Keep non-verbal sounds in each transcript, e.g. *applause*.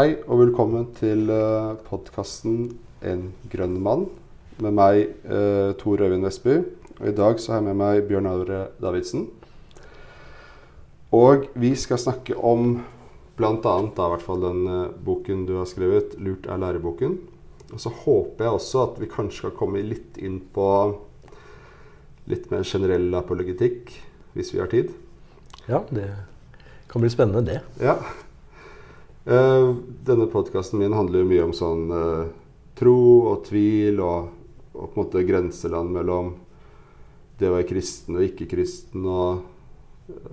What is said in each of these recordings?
Hei og velkommen til uh, podkasten 'En grønn mann' med meg, uh, Tor Øyvind Vestby. Og I dag så har jeg med meg Bjørn Aure Davidsen. Og vi skal snakke om bl.a. da i hvert fall den uh, boken du har skrevet, 'Lurt er læreboken'. Og så håper jeg også at vi kanskje skal komme litt inn på litt mer generell apologetikk, hvis vi har tid. Ja, det kan bli spennende, det. Ja. Uh, denne podkasten min handler jo mye om sånn uh, tro og tvil og, og, på en måte grenseland mellom det å være kristen og ikke-kristen og,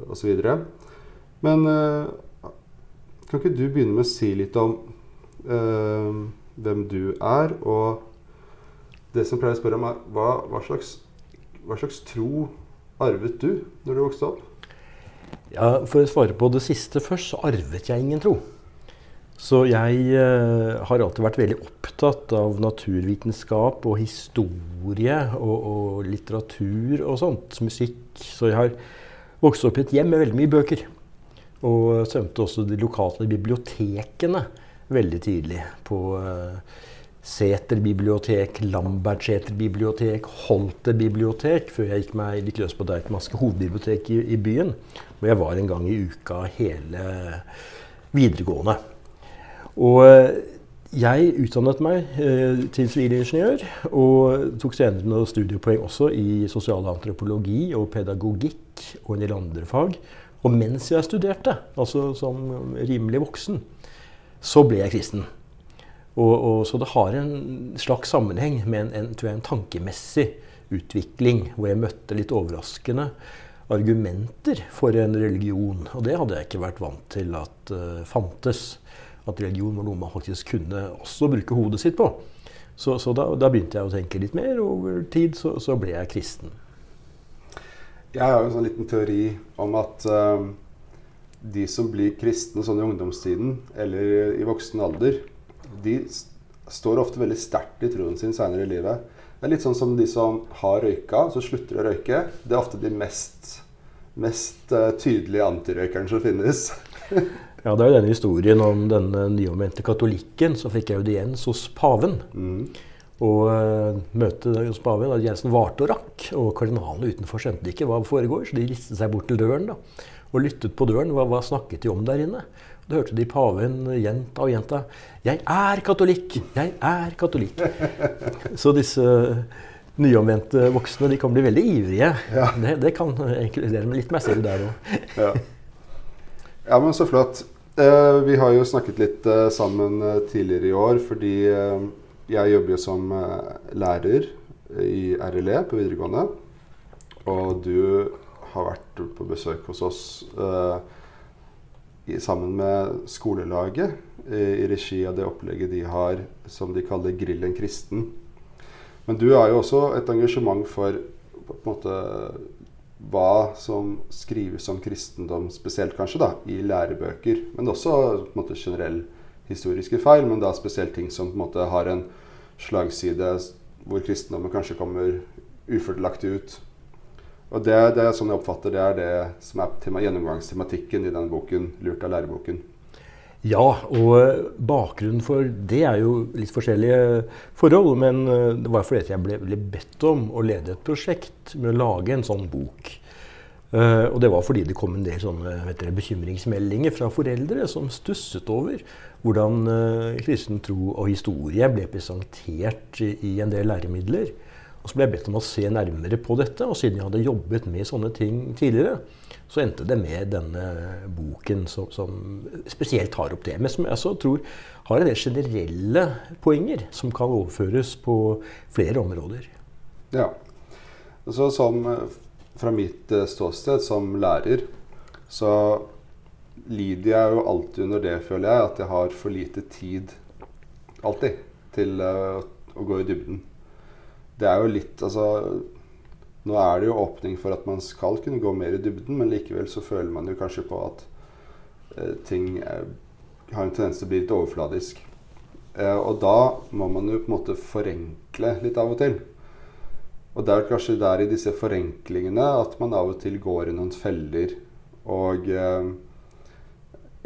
og så videre. Men uh, kan ikke du begynne med å si litt om hvem du er, og det som pleier å spørre om, er hva, hva, slags, hva slags tro arvet du når du vokste opp? Ja, For å svare på det siste først, så arvet jeg ingen tro. Så jeg eh, har alltid vært veldig opptatt av naturvitenskap og historie og, og, litteratur og sånt. Musikk. Så jeg har vokst opp i et hjem med veldig mye bøker. Og svømte også de lokale bibliotekene veldig tidlig. På eh, Sæter bibliotek, Lambertseter bibliotek, Holte bibliotek, før jeg gikk meg litt løs på Deichmanske hovedbibliotek i, i byen. Hvor jeg var en gang i uka hele videregående. Og eh, jeg utdannet meg eh, til sivilingeniør og tok senere noen studiepoeng også i sosialantropologi og pedagogikk og en del andre fag. Og mens jeg studerte, altså som rimelig voksen, så ble jeg kristen. Og, og, så det har en slags sammenheng med en, en, jeg, en, tankemessig utvikling, hvor jeg møtte litt overraskende argumenter for en religion. Og det hadde jeg ikke vært vant til at uh, fantes at religion var noe man faktisk kunne også bruke hodet sitt på. Så, så da, da, begynte jeg å tenke litt mer. Over tid så, så ble jeg kristen. Jeg har jo en sånn liten teori om at uh, de som blir kristne sånn i ungdomstiden eller i voksen alder, de står ofte veldig sterkt i troen sin senere i livet. Det er litt sånn som de som har røyka, så slutter å røyke. Det er ofte de mest, mest uh, tydelige antirøykerne som finnes. *laughs* Ja, Det er jo denne historien om denne nyomvendte katolikken som fikk audiens hos paven. Mm. Og uh, møtet hos paven audiensen varte og rakk. Og kardinalene utenfor skjønte ikke hva foregår, så de ristet seg bort til døren da, og lyttet på døren. Hva, hva snakket de om der inne? Da hørte de paven gjenta og gjenta 'Jeg er katolikk! Jeg er katolikk!' *laughs* Så disse nyomvendte voksne de kan bli veldig ivrige. Ja. Det, det, kan inkludere litt meg selv der òg. Ja. ja, men så flott. Eh, vi har jo snakket litt eh, sammen eh, tidligere i år fordi jeg jobber jo som lærer i RLE på videregående. Og du har vært på besøk hos oss sammen med skolelaget i regi av det opplegget de har som de kaller Grillen kristen. Men du har jo også et engasjement for på en måte hva som skrives om kristendom, spesielt kanskje da, i lærebøker. Men også på en måte generell historiske feil, men da spesielt ting som på en måte har en slagside hvor kristendommen kanskje kommer ufordelaktig ut. Og det, det, er sånn jeg oppfatter det er det som er gjennomgangstematikken i denne boken, 'Lurt av læreboken'. Ja, og bakgrunnen for det er jo litt forskjellige forhold. Men eh, det var fordi jeg ble, ble, bedt om å lede et prosjekt med å lage en sånn bok. Uh, og det var fordi det kom en del sånne dere, bekymringsmeldinger fra foreldre som stusset over hvordan uh, kristen tro og historie ble presentert i, i en del læremidler. Og så ble jeg bedt om å se nærmere på dette. Og siden jeg hadde jobbet med sånne ting tidligere, så endte det med denne boken som, som spesielt tar opp det. Men som jeg så tror har en del generelle poenger som kan overføres på flere områder. Ja. Så som fra mitt eh, ståsted som lærer, så lider jeg jo alltid under det, føler jeg, at jeg har for lite tid alltid til uh, å gå i dybden. Det er jo litt Altså nå er det jo åpning for at man skal kunne gå mer i dybden, men likevel så føler man jo kanskje på at eh, ting er, har en tendens til å bli litt overfladisk. Eh, og da må man jo på en måte forenkle litt av og til. Og det er kanskje der i disse forenklingene at man av og til går i noen feller. Og eh,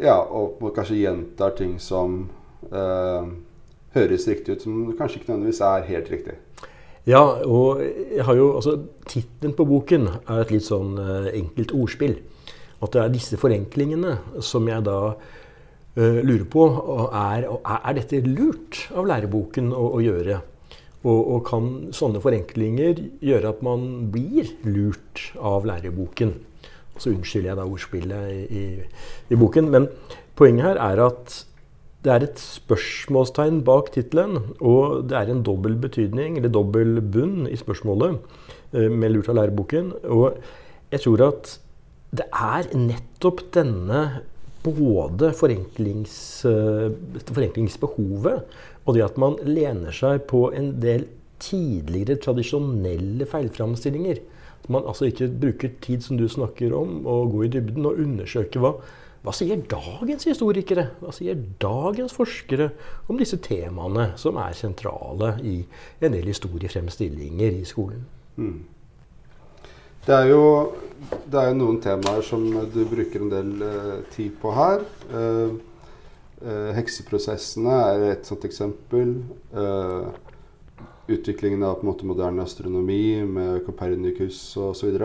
ja, og kanskje gjentar ting som uh, høres riktig ut, som kanskje ikke nødvendigvis er helt riktig. Ja, og jeg har jo, altså tittelen på boken er et litt sånn uh, enkelt ordspill. At det er disse forenklingene som jeg da uh, lurer på er, er dette lurt av læreboken å, å gjøre. Og, og, kan sånne forenklinger gjøre at man blir lurt av læreboken? Så unnskylder jeg da ordspillet i, i, i boken. Men poenget her er at det er et spørsmålstegn bak tittelen, og det er en dobbel betydning, eller dobbel bunn, i spørsmålet eh, med lurt av læreboken. Og jeg tror at det er nettopp denne både forenklings, eh, forenklingsbehovet og det at man lener seg på en del tidligere tradisjonelle feilframstillinger. Man altså ikke bruker tid, som du snakker om, og gå i dybden og undersøke hva hva sier dagens historikere, hva sier dagens forskere om disse temaene som er sentrale i en del historiefremstillinger i skolen? Mm. Det, er jo, det er jo noen temaer som du bruker en del uh, tid på her. Uh, uh, hekseprosessene er et sånt eksempel. utviklingen av på en måte moderne astronomi med Copernicus osv.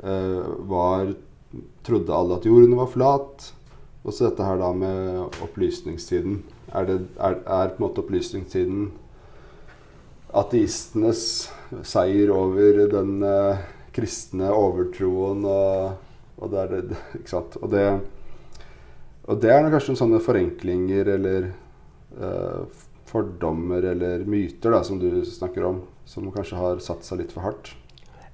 Uh, var trodde alle at jorden var flat. Og så dette her da med opplysningstiden. Er, det, er, er på en måte opplysningstiden ateistenes seier over den eh, kristne overtroen og, og, det det, ikke sant? Og det, og det er kanskje sånne forenklinger eller eh, fordommer eller myter da, som du snakker om, som kanskje har satt seg litt for hardt.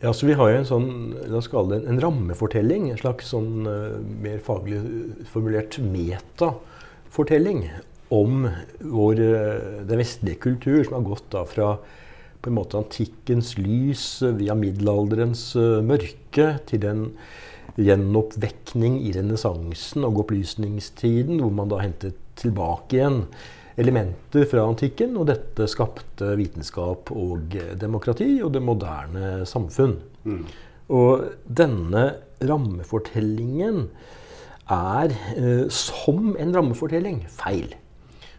Ja, så Vi har jo en sånn, la oss kalle det en, rammefortelling. En slags sånn uh, mer faglig formulert metafortelling om vår, uh, den vestlige kultur, som har gått da fra på en måte antikkens lys via middelalderens uh, mørke til en gjenoppvekning i renessansen og opplysningstiden, hvor man da hentet tilbake igjen elementer fra antikken, og dette skapte vitenskap og demokrati og det moderne samfunn. Mm. Og denne rammefortellingen er eh, som en rammefortelling feil.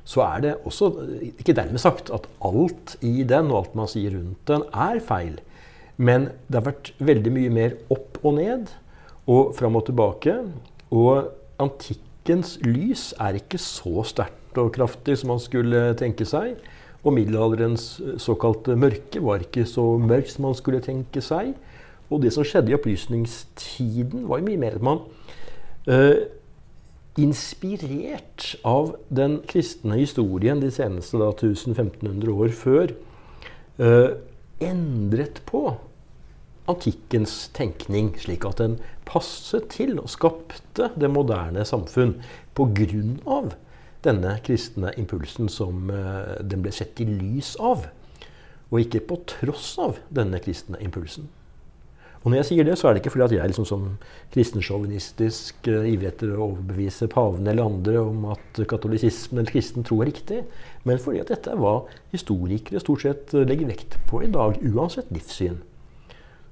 Så er det også ikke dermed sagt at alt i den og alt man sier rundt den, er feil. Men det har vært veldig mye mer opp og ned og fram og tilbake. Og antikkens lys er ikke så sterkt og kraftig som man skulle tenke seg. Og middelalderens eh, såkalte mørke var ikke så mørkt som man skulle tenke seg. Og det som skjedde i opplysningstiden, var jo mye mer at man uh, Inspirert av den kristne historien de seneste da, 1500 år før, uh, endret på antikkens tenkning, slik at den passet til og skapte det moderne samfunn på grunn av denne kristne impulsen som eh, den ble sett i lys av, og ikke på tross av denne kristne impulsen. Og når jeg sier det, så er det ikke fordi at jeg liksom som kristensjåvinistisk uh, ivrig etter å overbevise paven eller andre om at katolisismen eller kristen tro er riktig, men fordi at dette er hva historikere stort sett eh, legger vekt på i dag, uansett livssyn.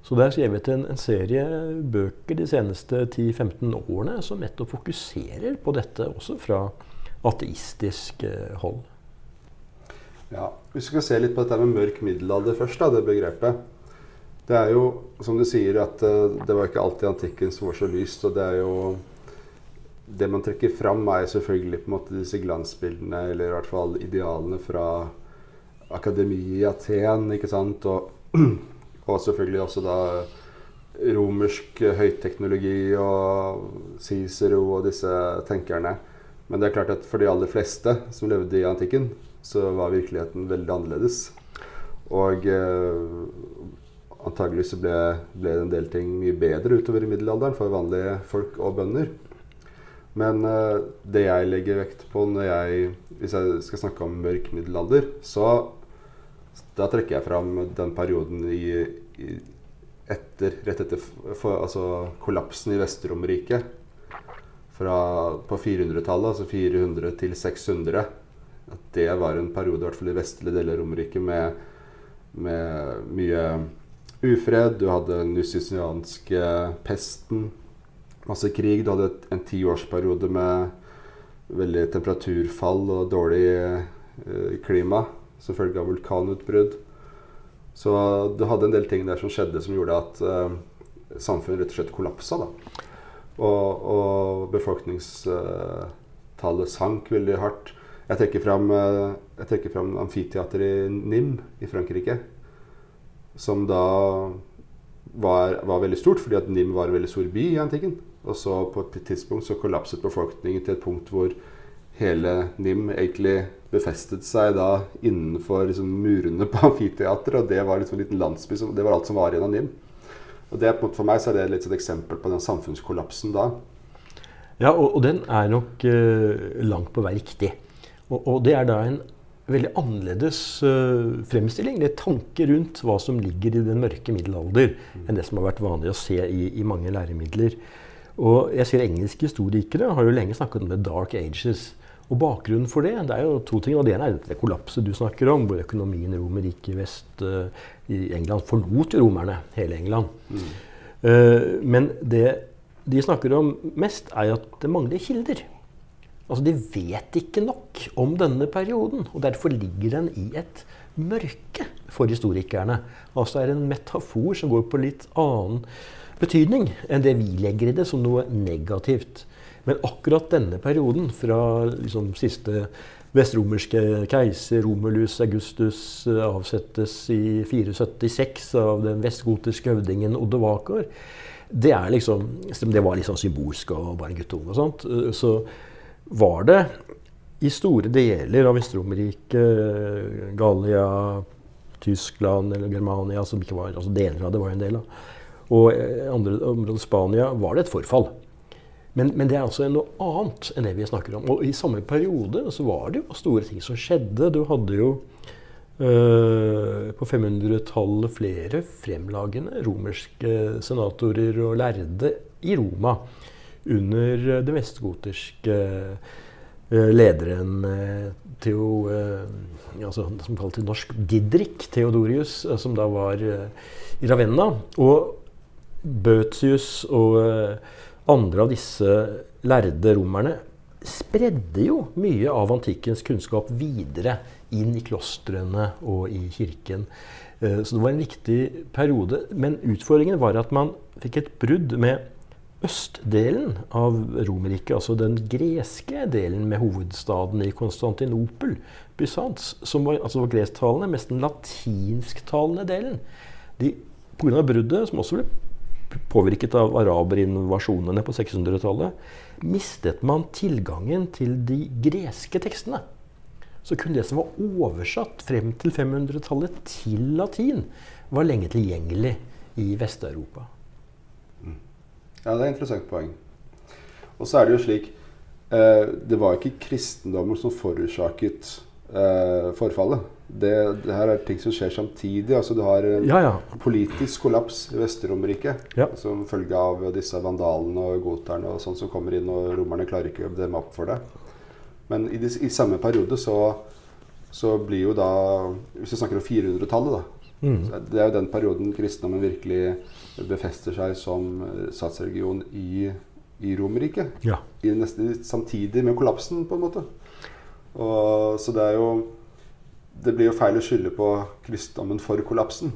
Så det er skrevet en, en serie bøker de seneste 10-15 årene som nettopp fokuserer på dette, også fra ateistisk eh, hold. Ja, vi skal se litt på dette med mørk middelalder først, da, det begrepet. Det er jo, som du sier, at uh, det var ikke alltid antikken som var så lyst. og det er jo det man trekker fram, er selvfølgelig på en måte disse glansbildene, eller i hvert fall idealene fra akademiet i Aten. ikke sant? Og, *clears throat* og, selvfølgelig også da romersk høyteknologi og Cicero og disse tenkerne. Men det er klart at for de aller fleste som levde i antikken, så var virkeligheten veldig annerledes. Og eh, antagelig så ble, ble, en del ting mye bedre utover i middelalderen for vanlige folk og bønder. Men eh, det jeg legger vekt på når jeg, hvis jeg skal snakke om mørk middelalder, så da trekker jeg fram den perioden i, i etter, rett etter for, altså kollapsen i Vesterromeriket fra, på 400-tallet, altså 400 til 600. At det var en periode, i hvert fall i vestlige deler av Romerike, med, med, mye ufred. Du hadde den nussisianske pesten. masse krig. Du hadde en tiårsperiode med veldig temperaturfall og dårlig eh, klima som følge av vulkanutbrudd. Så du hadde en del ting der som skjedde som gjorde at eh, samfunnet rett og slett kollapsa. Da. Og, og befolkningstallet sank veldig hardt. Jeg trekker fram, eh, jeg fram amfiteateret i Nim i Frankrike. Som da var, var, veldig stort, fordi at Nim var en veldig stor by i antikken. Og så på et tidspunkt så kollapset befolkningen til et punkt hvor hele NIM egentlig befestet seg da innenfor liksom, murene på amfiteatret. Og det var liksom en liten landsby. Det var alt som var igjen av NIM. Og det, For meg så er det litt et eksempel på den samfunnskollapsen da. Ja, og, og den er nok uh, langt på vei riktig. Og, og, det er da en veldig annerledes uh, fremstilling, det er tanke rundt hva som ligger i den mørke middelalder, enn det som har vært vanlig å se i, i mange læremidler. Og jeg ser Engelske historikere har jo lenge snakket om the dark ages. Og Bakgrunnen for det det er jo to ting. og Det ene er det kollapset du snakker om, hvor økonomien i Romerriket vest uh, i England forlot jo romerne hele England. Mm. Uh, men det de snakker om mest, er at det mangler kilder. Altså, De vet ikke nok om denne perioden, og derfor ligger den i et mørke for historikerne. Altså er en metafor som går på litt annen betydning enn det vi legger i det som noe negativt. Men akkurat denne perioden, fra liksom siste vestromerske keiser Romulus Augustus eh, avsettes i 476 av den vestgotiske høvdingen Oddevakar, det, er liksom, det var litt sånn symbolsk og bare en guttunge og sånt. Eh, så var det i store deler av Vestromerriket, Gallia, Tyskland eller Germania som ikke var, altså Deler av det var en del av. Og andre områder Spania var det et forfall. Men, men, det er altså noe annet enn det vi snakker om. Og i samme periode så var det jo store ting som skjedde. Du hadde jo øh, på 500-tallet flere fremlagende romerske senatorer og lærde i Roma under den vestgoterske øh, lederen øh, Theo, altså, som kalte norsk Didrik Theodorius, som da var i Ravenna. Og Bøtius og andre av disse lærde romerne spredde jo mye av antikkens kunnskap videre inn i klostrene og i kirken. Eh, så det var en viktig periode. Men utfordringen var at man fikk et brudd med østdelen av Romerriket, altså den greske delen med hovedstaden i Konstantinopel, Bysants, som var, altså var gresktalende, mest den latinsktalende delen. De, Pga. bruddet, som også ble påvirket av araberinvasjonene på 600-tallet, mistet man tilgangen til de greske tekstene. Så kun det som var oversatt frem til 500-tallet til latin, var lenge tilgjengelig i Vest-Europa. Mm. Ja, det er et interessant poeng. Og så er det jo slik eh, Det var ikke kristendommen som forårsaket eh, forfallet det, det, her er ting som skjer samtidig. altså Du har en ja, ja. politisk kollaps i Vest-Romerriket ja. som følge av disse vandalene og goterne og sånn som kommer inn, og romerne klarer ikke å demme opp for det. Men i, de, i samme periode så, så, blir jo da Hvis vi snakker om 400-tallet, da. Mm. Det er jo den perioden kristendommen virkelig befester seg som statsreligion i, i Romerriket. Ja. Samtidig med kollapsen, på en måte. Og, så det er jo det blir jo feil å skylde på kristendommen for kollapsen.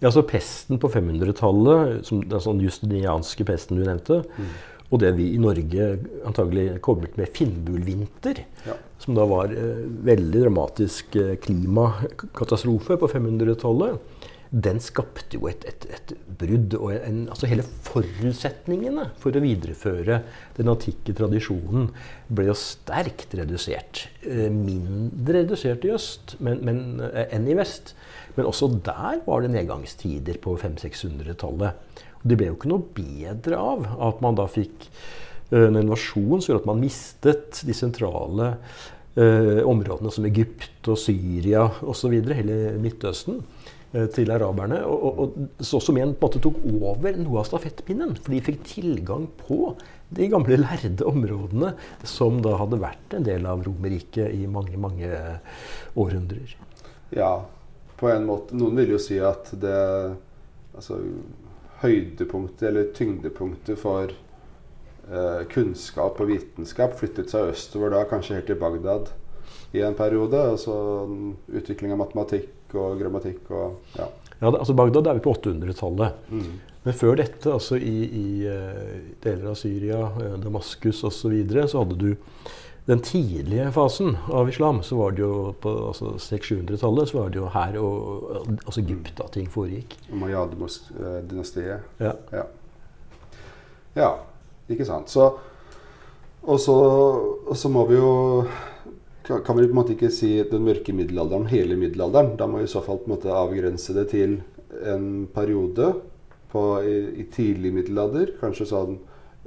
Ja, så Pesten på 500-tallet, den sånn justinianske pesten du nevnte, mm. og det vi i Norge antagelig koblet med Finnbulvinter, ja. som da var eh, veldig dramatisk eh, klimakatastrofe på 500-tallet, den skapte jo et, et, et brudd. og en, altså Hele forutsetningene for å videreføre den antikke tradisjonen ble jo sterkt redusert. Eh, mindre redusert i øst men, men, eh, enn i vest. Men også der var det nedgangstider på 500-600-tallet. Og Det ble jo ikke noe bedre av at man da fikk eh, en invasjon som gjorde at man mistet de sentrale eh, områdene som Egypt og Syria osv., hele Midtøsten. Eh, til araberne. Og, og, og som igjen på en måte tok over noe av stafettpinnen. For de fikk tilgang på de gamle lærde områdene som da hadde vært en del av Romerriket i mange, mange århundrer. Ja, på en måte. Noen vil jo si at det altså, høydepunktet eller tyngdepunktet for eh, kunnskap og vitenskap flyttet seg østover da, kanskje helt til Bagdad i en periode. Altså utvikling av matematikk og grammatikk og ja. Ja, altså Bagdad er vi på 800-tallet. Mm. Men før dette, altså i, i uh, deler av Syria, uh, Damaskus osv., så, videre, så hadde du den tidlige fasen av islam. Så var det jo på altså 600-700-tallet så var det jo her og altså Egypt at ting foregikk. Mayad-dynastiet. Ja. ja. Ja, ikke sant. Så, og så må vi jo kan, vi på en måte ikke si den mørke middelalderen, hele middelalderen. Da må vi i så fall på en måte avgrense det til en periode på, i, i tidlig middelalder. Kanskje sånn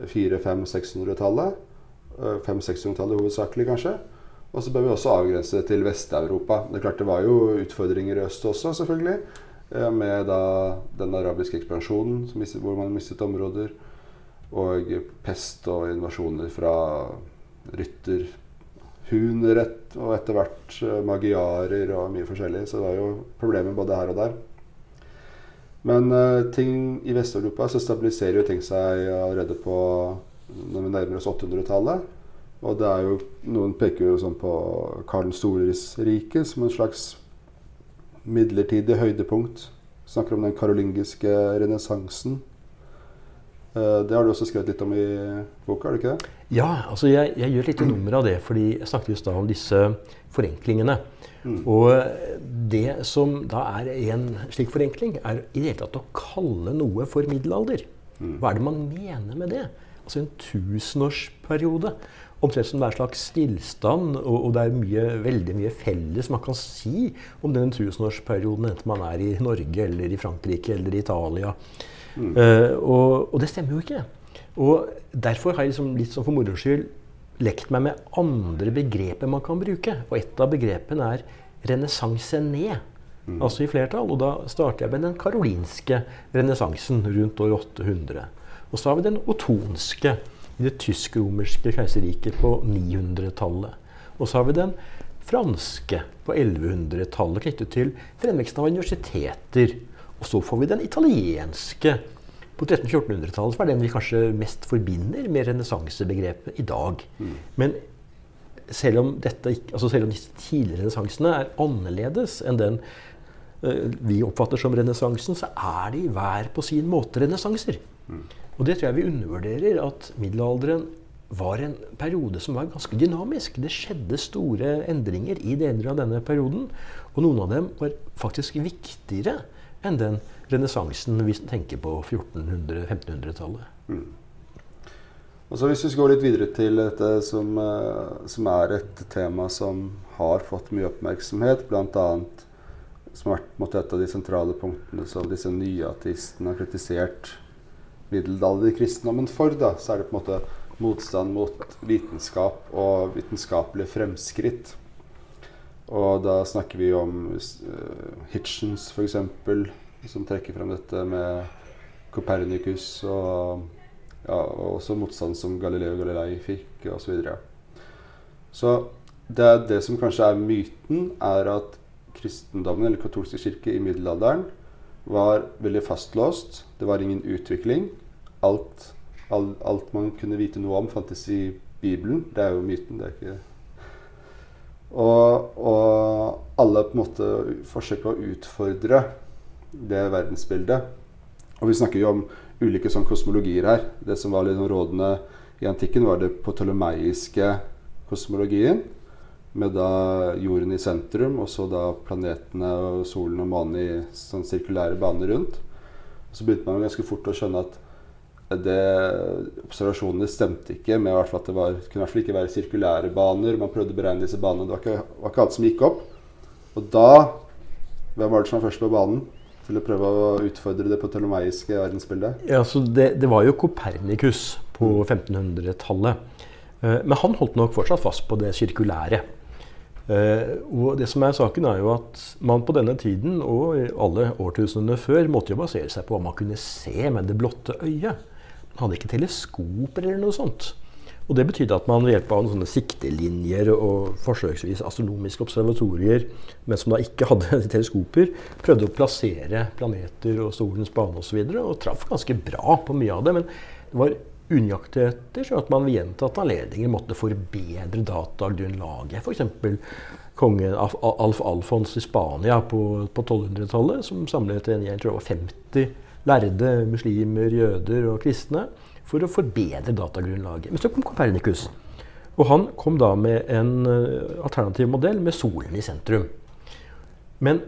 400-500-600-tallet. 500-600-tallet hovedsakelig, kanskje. Og så bør vi også avgrense det til Vest-Europa. Det er klart det var jo utfordringer i øst også, selvfølgelig. Med da den arabiske ekspansjonen, hvor man mistet områder og pest og invasjoner fra rytter, hunrett og etter hvert eh, magiarer og mye forskjellig. Så det var jo problemer både her og der. Men uh, ting i Vest-Europa så stabiliserer jo ting seg allerede på når vi nærmer oss 800-tallet. Og det er jo, noen peker jo sånn på Karl den stores rike som en slags midlertidig høydepunkt. Snakker om den karolingiske renessansen. Uh, det har du også skrevet litt om i boka? er det ikke det? Ja, altså jeg, jeg gjør litt nummer av det. fordi Jeg snakket just da om disse forenklingene. Mm. Og det som da er en slik forenkling, er i det hele tatt å kalle noe for middelalder. Mm. Hva er det man mener med det? Altså en tusenårsperiode. Omtrent som det er en slags stillstand, og, og, det er mye, veldig mye felles man kan si om den tusenårsperioden, enten man er i Norge eller i Frankrike eller i Italia. Mm. Uh, og, og, det stemmer jo ikke. Og Derfor har jeg liksom litt sånn for moro skyld lekt meg med andre begreper man kan bruke. Og et av begrepene er renessanse ned. Mm. Altså i flertall. Og da starter jeg med den karolinske renessansen rundt år 800. Og så har vi den otonske i det tysk-romerske keiserriket på 900-tallet. Og så har vi den franske på 1100-tallet knyttet til fremveksten av universiteter og så får vi den italienske på 1300-1400-tallet, var den vi kanskje mest forbinder med renessansebegrepet i dag. Mm. Men selv om, dette, altså selv om disse tidligere renessansene er annerledes enn den uh, vi oppfatter som renessansen, så er de hver på sin måte renessanser. Mm. Og det tror jeg vi undervurderer, at middelalderen var en periode som var ganske dynamisk. Det skjedde store endringer i deler av denne perioden. Og noen av dem var faktisk viktigere enn den renessansen vi tenker på 1400-1500-tallet. Mm. Og så Hvis vi går litt videre til dette som, uh, som, er et tema som har fått mye oppmerksomhet, bl.a. som har vært et av de sentrale punktene som disse nye ateistene har kritisert middelalderkristendommen for, da, så er det på en måte motstand mot vitenskap og vitenskapelige fremskritt. Og da snakker vi om uh, Hitchens f.eks., som trekker frem dette med Copernicus og, ja, og også motstand som Galileo Galilei fikk, osv. Så, videre. så det, er det som kanskje er myten, er at kristendommen, eller katolske kirke, i middelalderen var veldig fastlåst. Det var ingen utvikling. Alt, alt, alt man kunne vite noe om, fantes i Bibelen. Det er jo myten. det er ikke og, og alle på en måte forsøker å utfordre det verdensbildet. Og vi snakker jo om ulike sånn kosmologier her. Det som var litt sånn rådende i antikken, var det potolemeiske kosmologien. Med da jorden i sentrum, og så da planetene og solen og månen i sånn sirkulære baner rundt. Og så begynte man ganske fort å skjønne at det, observasjonene stemte ikke med at det var, kunne i hvert fall ikke være sirkulære baner. Man prøvde å beregne disse banene. Det var ikke, var ikke alt som gikk opp. Og da Hvem var det som var først på banen til å prøve å utfordre det på ptolemaiske verdensbildet? Ja, det, det, var jo Kopernikus på 1500-tallet. Eh, men han holdt nok fortsatt fast på det sirkulære. Uh, og det som er saken er jo at Man på denne tiden og alle årtusenene før måtte jo basere seg på hva man kunne se med det blotte øyet. Man hadde ikke teleskoper eller noe sånt. Og Det betydde at man ved hjelp av sånne siktelinjer og forsøksvis astronomiske observatorier, men som da ikke hadde *laughs* teleskoper, prøvde å plassere planeter og solens bane osv. Og, så videre, og traff ganske bra på mye av det. Men det var unøyaktigheter, så at man ved gjentatte anledninger måtte forbedre datagrunnlaget. F.eks. kongen Alf Alfons i Spania på, på 1200-tallet, som samlet en var 50 lærde muslimer, jøder og kristne for å forbedre datagrunnlaget. Men så kom Copernicus. Og han kom da med en uh, alternativ modell med solen i sentrum. Men,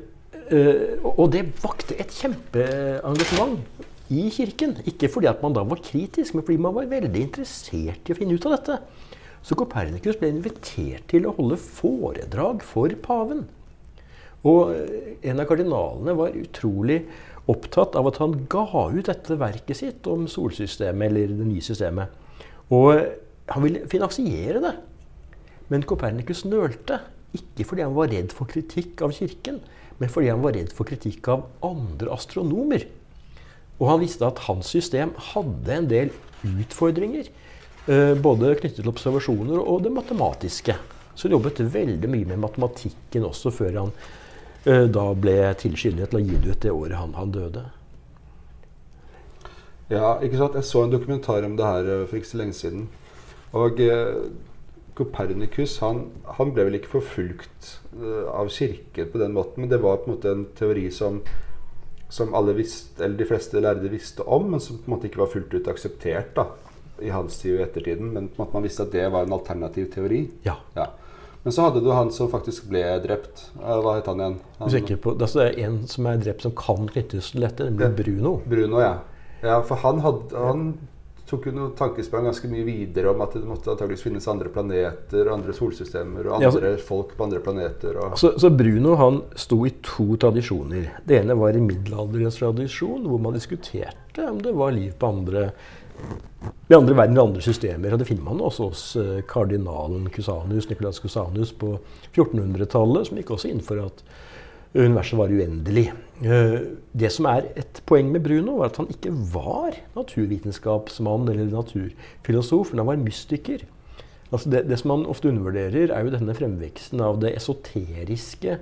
uh, og det vakte et kjempeengasjement i kirken. Ikke fordi at man da var kritisk, men fordi man var veldig interessert i å finne ut av dette. Så Kopernikus ble invitert til å holde foredrag for paven. Og eh, en av kardinalene var utrolig opptatt av at han ga ut dette verket sitt om solsystemet, eller det nye systemet. Og han ville finansiere det. Men Kopernikus nølte. Ikke fordi han var redd for kritikk av kirken, men fordi han var redd for kritikk av andre astronomer. Og han visste at hans system hadde en del utfordringer. Eh, både knyttet til observasjoner og det matematiske. Så han jobbet veldig mye med matematikken også før han da ble tilskyldig til å gi det ut det året han, han, døde. Ja, ikke sant? Jeg så en dokumentar om det her eh, for ikke så lenge siden. Og eh, Kopernikus han, han, ble vel ikke forfulgt uh, av kirken på den måten, men det var på en måte en teori som som alle visste, eller de fleste lærde visste om, men som på en måte ikke var fullt ut akseptert da, i hans tid og i ettertiden. Men på en måte man visste at det var en alternativ teori. Ja. ja. Men så hadde du han som faktisk ble drept. Hva het han igjen? Han, på, det er en som er drept som kan knyttes til dette, nemlig Bruno. Bruno, ja. ja for han, hadde, han tok jo noen tankesprang ganske mye videre om at det måtte antakeligvis finnes andre planeter, andre solsystemer og andre ja, så, folk på andre planeter. Så, så, Bruno han sto i to tradisjoner. Det ene var i middelalderens tradisjon, hvor man diskuterte om det var liv på andre i andre verden andre systemer. Og det finner man også hos eh, kardinalen Cusanus, Nicolas Cusanus på 1400-tallet, som gikk også inn for at universet var uendelig. Eh, det som er et poeng med Bruno, var at han ikke var naturvitenskapsmann eller naturfilosof, men han var mystiker. Altså det, det, som man ofte undervurderer, er jo denne fremveksten av det esoteriske,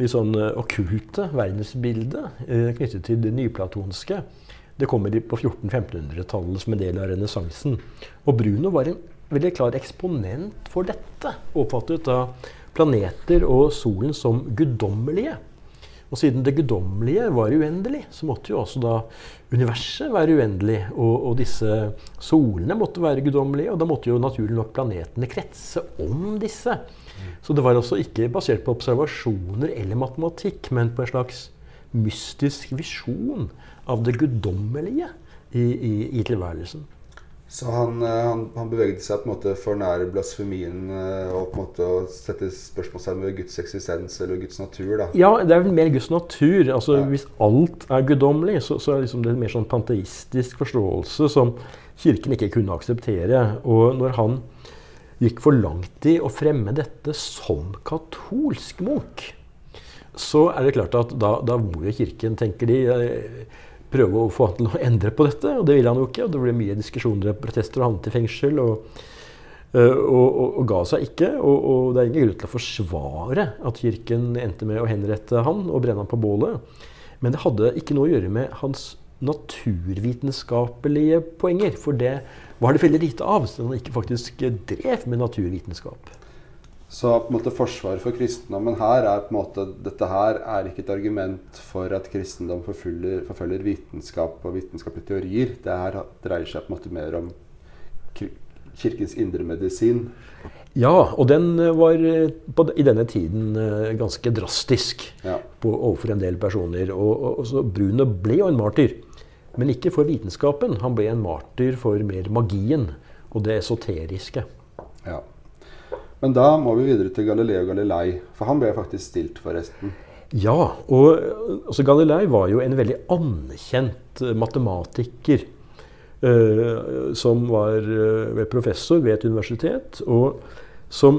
litt sånn eh, okkulte verdensbildet knyttet til det nyplatonske. Det kommer på 1400-1500-tallet som en del av renessansen. Og Bruno var en veldig klar eksponent for dette. Oppfattet av planeter og solen som guddommelige. Og siden det guddommelige var uendelig, så måtte jo også da universet være uendelig. Og, og, disse solene måtte være guddommelige, og da måtte jo naturlig nok planetene kretse om disse. Så det var altså ikke basert på observasjoner eller matematikk, men på en slags mystisk visjon av det guddommelige i, i, i tilværelsen. Så han, eh, han, han, beveget seg på en måte for nær blasfemien eh, og på en måte å sette spørsmålstegn ved Guds eksistens eller Guds natur? da. Ja, det er vel mer Guds natur. Altså, ja. Hvis alt er guddommelig, så, så, er liksom det en mer sånn panteistisk forståelse som Kirken ikke kunne akseptere. Og når han gikk for langt i å fremme dette som katolsk munk, så er det klart at da, da må jo Kirken, tenker de eh, prøve å få han til å endre på dette. Og det ville han jo ikke. og Det ble mye diskusjoner og protester, og havnet i fengsel. Og, eh, og, og, og, ga seg ikke. Og, det er ingen grunn til å forsvare at kirken endte med å henrette han og brenne han på bålet. Men det hadde ikke noe å gjøre med hans naturvitenskapelige poenger. For det var det veldig lite av, så han ikke faktisk drev med naturvitenskap. Så på en måte forsvaret for kristendommen her er på en måte dette her er ikke et argument for at kristendom forfølger, forfølger vitenskap og vitenskapelige teorier. Det her dreier seg på en måte mer om kirkens indremedisin. Ja, og den eh, var eh, på, i denne tiden eh, ganske drastisk ja. på, overfor en del personer. Og, og, og så Bruno ble jo en martyr. Men ikke for vitenskapen. Han ble en martyr for mer magien og det esoteriske. Ja. Men da må vi videre til Galileo Galilei, for han ble faktisk stilt, forresten. Ja, og altså Galilei var jo en veldig anerkjent eh, matematiker. Uh, som var uh, professor ved et universitet, og som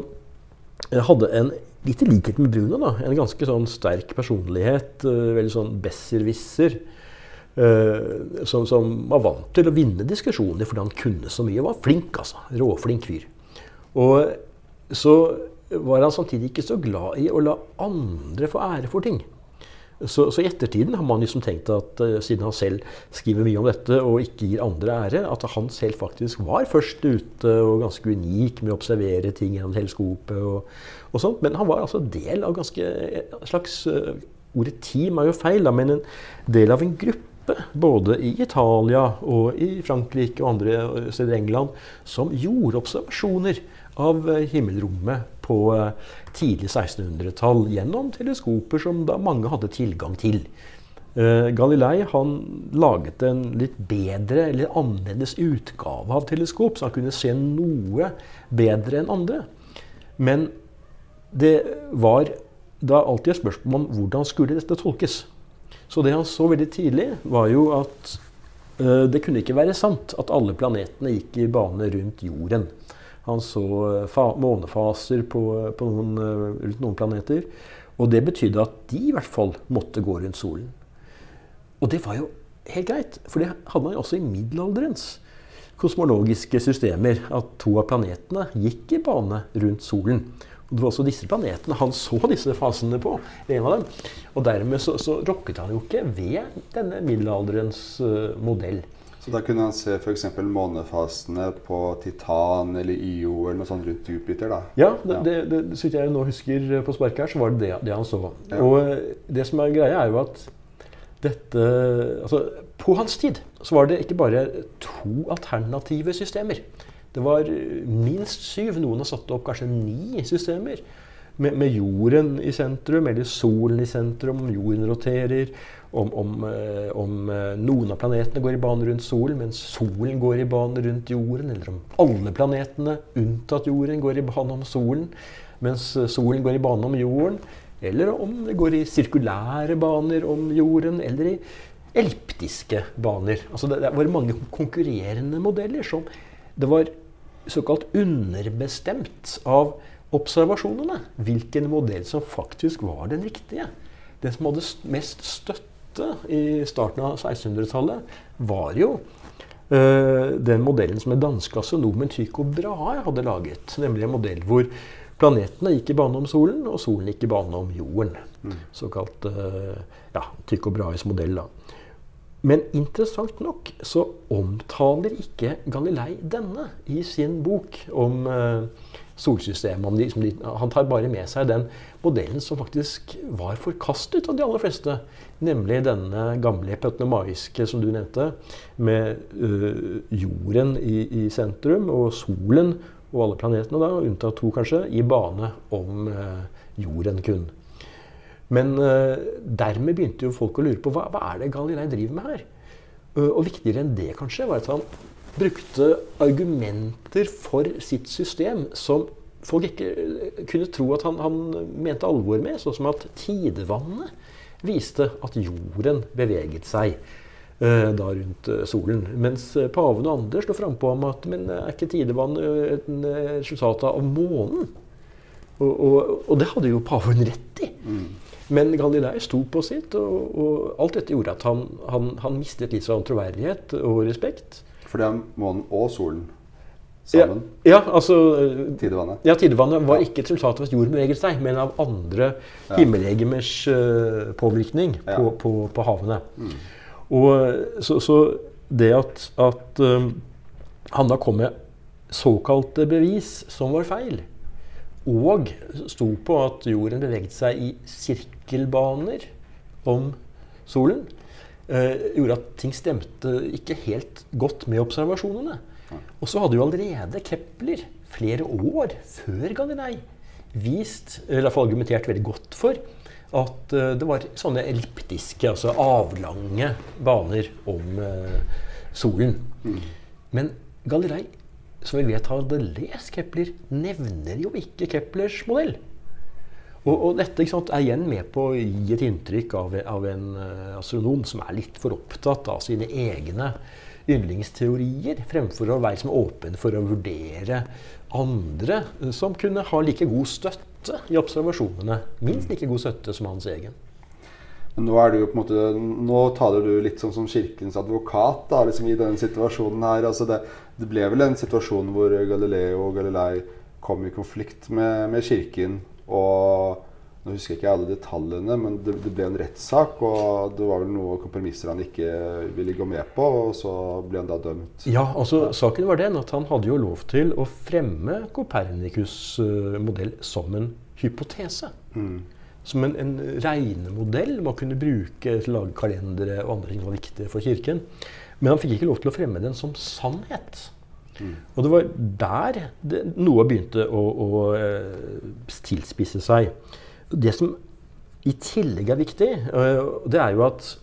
hadde en litt i likhet med Bruno, da, en ganske sånn sterk personlighet. Uh, veldig sånn besserwisser. Som, som, var vant til å vinne diskusjoner fordi han kunne så mye. Var flink, altså. Råflink fyr. Og så var han samtidig ikke så glad i å la andre få ære for ting. Så, i ettertiden har man liksom tenkt at uh, siden han selv skriver mye om dette og ikke gir andre ære, at han selv faktisk var først ute og ganske unik med å observere ting gjennom teleskopet. og, og sånt. Men han var altså del av ganske slags uh, Ordet team er jo feil, da, men en del av en gruppe både i Italia og i Frankrike og andre steder i England, som gjorde observasjoner av himmelrommet på tidlig 1600-tall gjennom teleskoper som da mange hadde tilgang til. Uh, Galilei han laget en litt bedre eller annerledes utgave av teleskop, så han kunne se noe bedre enn andre. Men det var da alltid et spørsmål om hvordan skulle dette tolkes. Så det han så veldig tidlig, var jo at det kunne ikke være sant at alle planetene gikk i bane rundt jorden. Han så eh, månefaser på, på noen, eh, rundt noen planeter. Og det betydde at de i hvert fall måtte gå rundt solen. Og det var jo helt greit, for det hadde man jo også i middelalderens kosmologiske systemer. At to av planetene gikk i bane rundt solen. Og det var også disse planetene han så disse fasene på. en av dem. Og dermed så, så rokket han jo ikke ved denne middelalderens uh, modell. Så da kunne han se f.eks. månefasene på Titan eller Io eller noe sånt rundt Jupiter? da? Ja, det, det, det, så jeg nå husker på sparket her, så var det det, det han så. Ja. Og eh, det som er greia, er jo at dette Altså, på hans tid så var det ikke bare to alternative systemer. Det var minst syv. Noen har satt opp kanskje ni systemer. Med, med, jorden i sentrum, eller solen i sentrum, om jorden roterer om, om, eh, om, eh, noen av planetene går i bane rundt solen, mens solen går i bane rundt jorden. Eller om alle planetene, unntatt jorden, går i bane om solen, mens eh, solen går i bane om jorden. Eller om det går i sirkulære baner om jorden, eller i elliptiske baner. Altså det, det var mange konkurrerende modeller som det var såkalt underbestemt av observasjonene hvilken modell som faktisk var den riktige. Den som hadde mest støtte i starten av 1600-tallet, var jo uh, den modellen som den danske astronomen Tycho Brahe hadde laget. Nemlig en modell hvor planetene gikk i bane om solen, og solen gikk i bane om jorden. Mm. Såkalt uh, ja, Tycho Brahes modell. da. Men interessant nok så omtaler ikke Galilei denne i sin bok om uh, solsystemet. De, de, han tar bare med seg den modellen som faktisk var forkastet av de aller fleste. Nemlig denne gamle petnomaiske som du nevnte, med øh, jorden i, i, sentrum og solen og alle planetene, da, unntatt to kanskje, i bane om øh, jorden kun. Men øh, dermed begynte jo folk å lure på hva, hva er det Galilei driver med her. og viktigere enn det kanskje var at han brukte argumenter for sitt system som folk ikke eh, kunne tro at han, han mente alvor med, sånn som at tidevannet viste at jorden beveget seg eh, da rundt uh, solen. Mens uh, paven og andre står frampå om at men er ikke tidevannet et resultat av månen? Og, og, og, det hadde jo paven rett i. Mm. Men Galilei sto på sitt, og, og alt dette gjorde at han, han, han mistet litt sånn troverdighet og respekt. For det er månen og solen sammen? Ja, ja altså Tidevannet? Ja, tidevannet var ikke et resultat av at jorden beveget seg, men av andre ja. himmellegemers uh, påvirkning ja. på, på, på, havene. Mm. Og så, så, det at, at um, han da kom med såkalte bevis som var feil, og sto på at jorden beveget seg i sirkelbaner om solen, eh, gjorde at ting stemte ikke helt godt med observasjonene. Og så hadde jo allerede Kepler flere år før Galilei vist, eller iallfall argumentert veldig godt for, at uh, det var sånne elliptiske, altså avlange baner om uh, solen. Mm. Men Galilei, som vi vet hadde lest Kepler, nevner jo ikke Keplers modell. Og, og dette sant, er igjen med på å gi et inntrykk av, av en uh, astronom som er litt for opptatt av sine egne yndlingsteorier, fremfor å være åpen for å vurdere andre som kunne ha like god støtte i observasjonene. Minst like god støtte som hans egen. Men nå, er du jo på en måte, nå taler du litt sånn som Kirkens advokat da, liksom i denne situasjonen her. Altså det, det, ble vel en situasjon hvor Galileo og Galilei kom i konflikt med, med Kirken. Og Nå husker jeg ikke alle detaljene, men det, det ble en rettssak. Og det var vel noen kompromisser han ikke ville gå med på, og så ble han da dømt. Ja, altså saken var den at han hadde jo lov til å fremme Copernicus' eh, modell som en hypotese. Mm. Som en, en regnemodell man kunne bruke til å lage kalendere og andre ting som var viktige for kirken. Men han fikk ikke lov til å fremme den som sannhet. Mm. Og det var der det, noe begynte å, å eh, tilspisse seg. Det som i tillegg er viktig, eh, det er jo at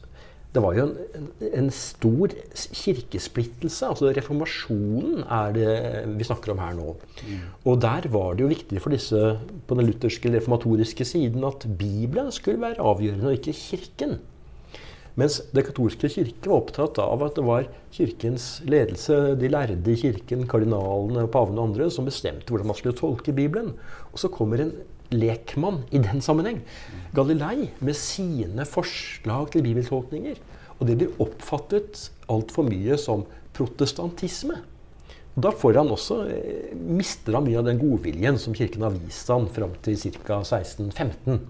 det var jo en, en, stor kirkesplittelse. altså Reformasjonen er det vi snakker om her nå. Og der var det jo viktig for disse på den lutherske reformatoriske siden at Bibelen skulle være avgjørende, og ikke Kirken. Mens det katolske kirke var opptatt av at det var kirkens ledelse, de lærde i kirken, kardinalene, pavene og andre, som bestemte hvordan man skulle tolke Bibelen. Og så kommer en lekmann i den sammenheng. Galilei med sine forslag til bibeltolkninger. Og det blir oppfattet altfor mye som protestantisme. Da får han også, eh, mister han mye av den godviljen som kirken har vist han fram til ca. 1615.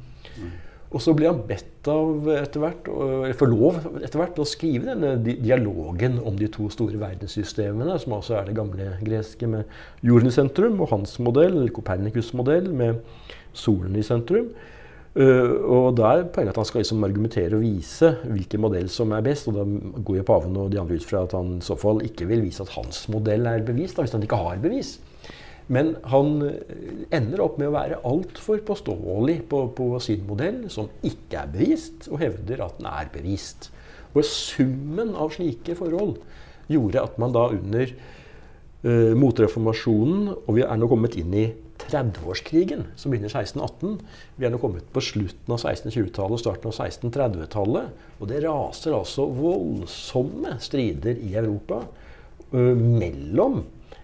Og så blir han bedt av etter hvert, eller får lov etter hvert å skrive denne dialogen om de to store verdenssystemene, som altså er det gamle greske med jorden i sentrum, og hans modell, Copernicus' modell, med solen i sentrum. Uh, og da er poenget at han skal liksom argumentere og vise hvilken modell som er best. Og da går jo paven og de andre ut fra at han i så fall ikke vil vise at hans modell er bevist, da, hvis han ikke har bevis. Men han ender opp med å være altfor påståelig på, på, sin modell, som ikke er bevist, og hevder at den er bevist. Og summen av slike forhold gjorde at man da under uh, motreformasjonen, og vi er nå kommet inn i 30-årskrigen, som begynner 1618. Vi er nå kommet på slutten av 1620-tallet og starten av 1630-tallet. Og det raser altså voldsomme strider i Europa uh, mellom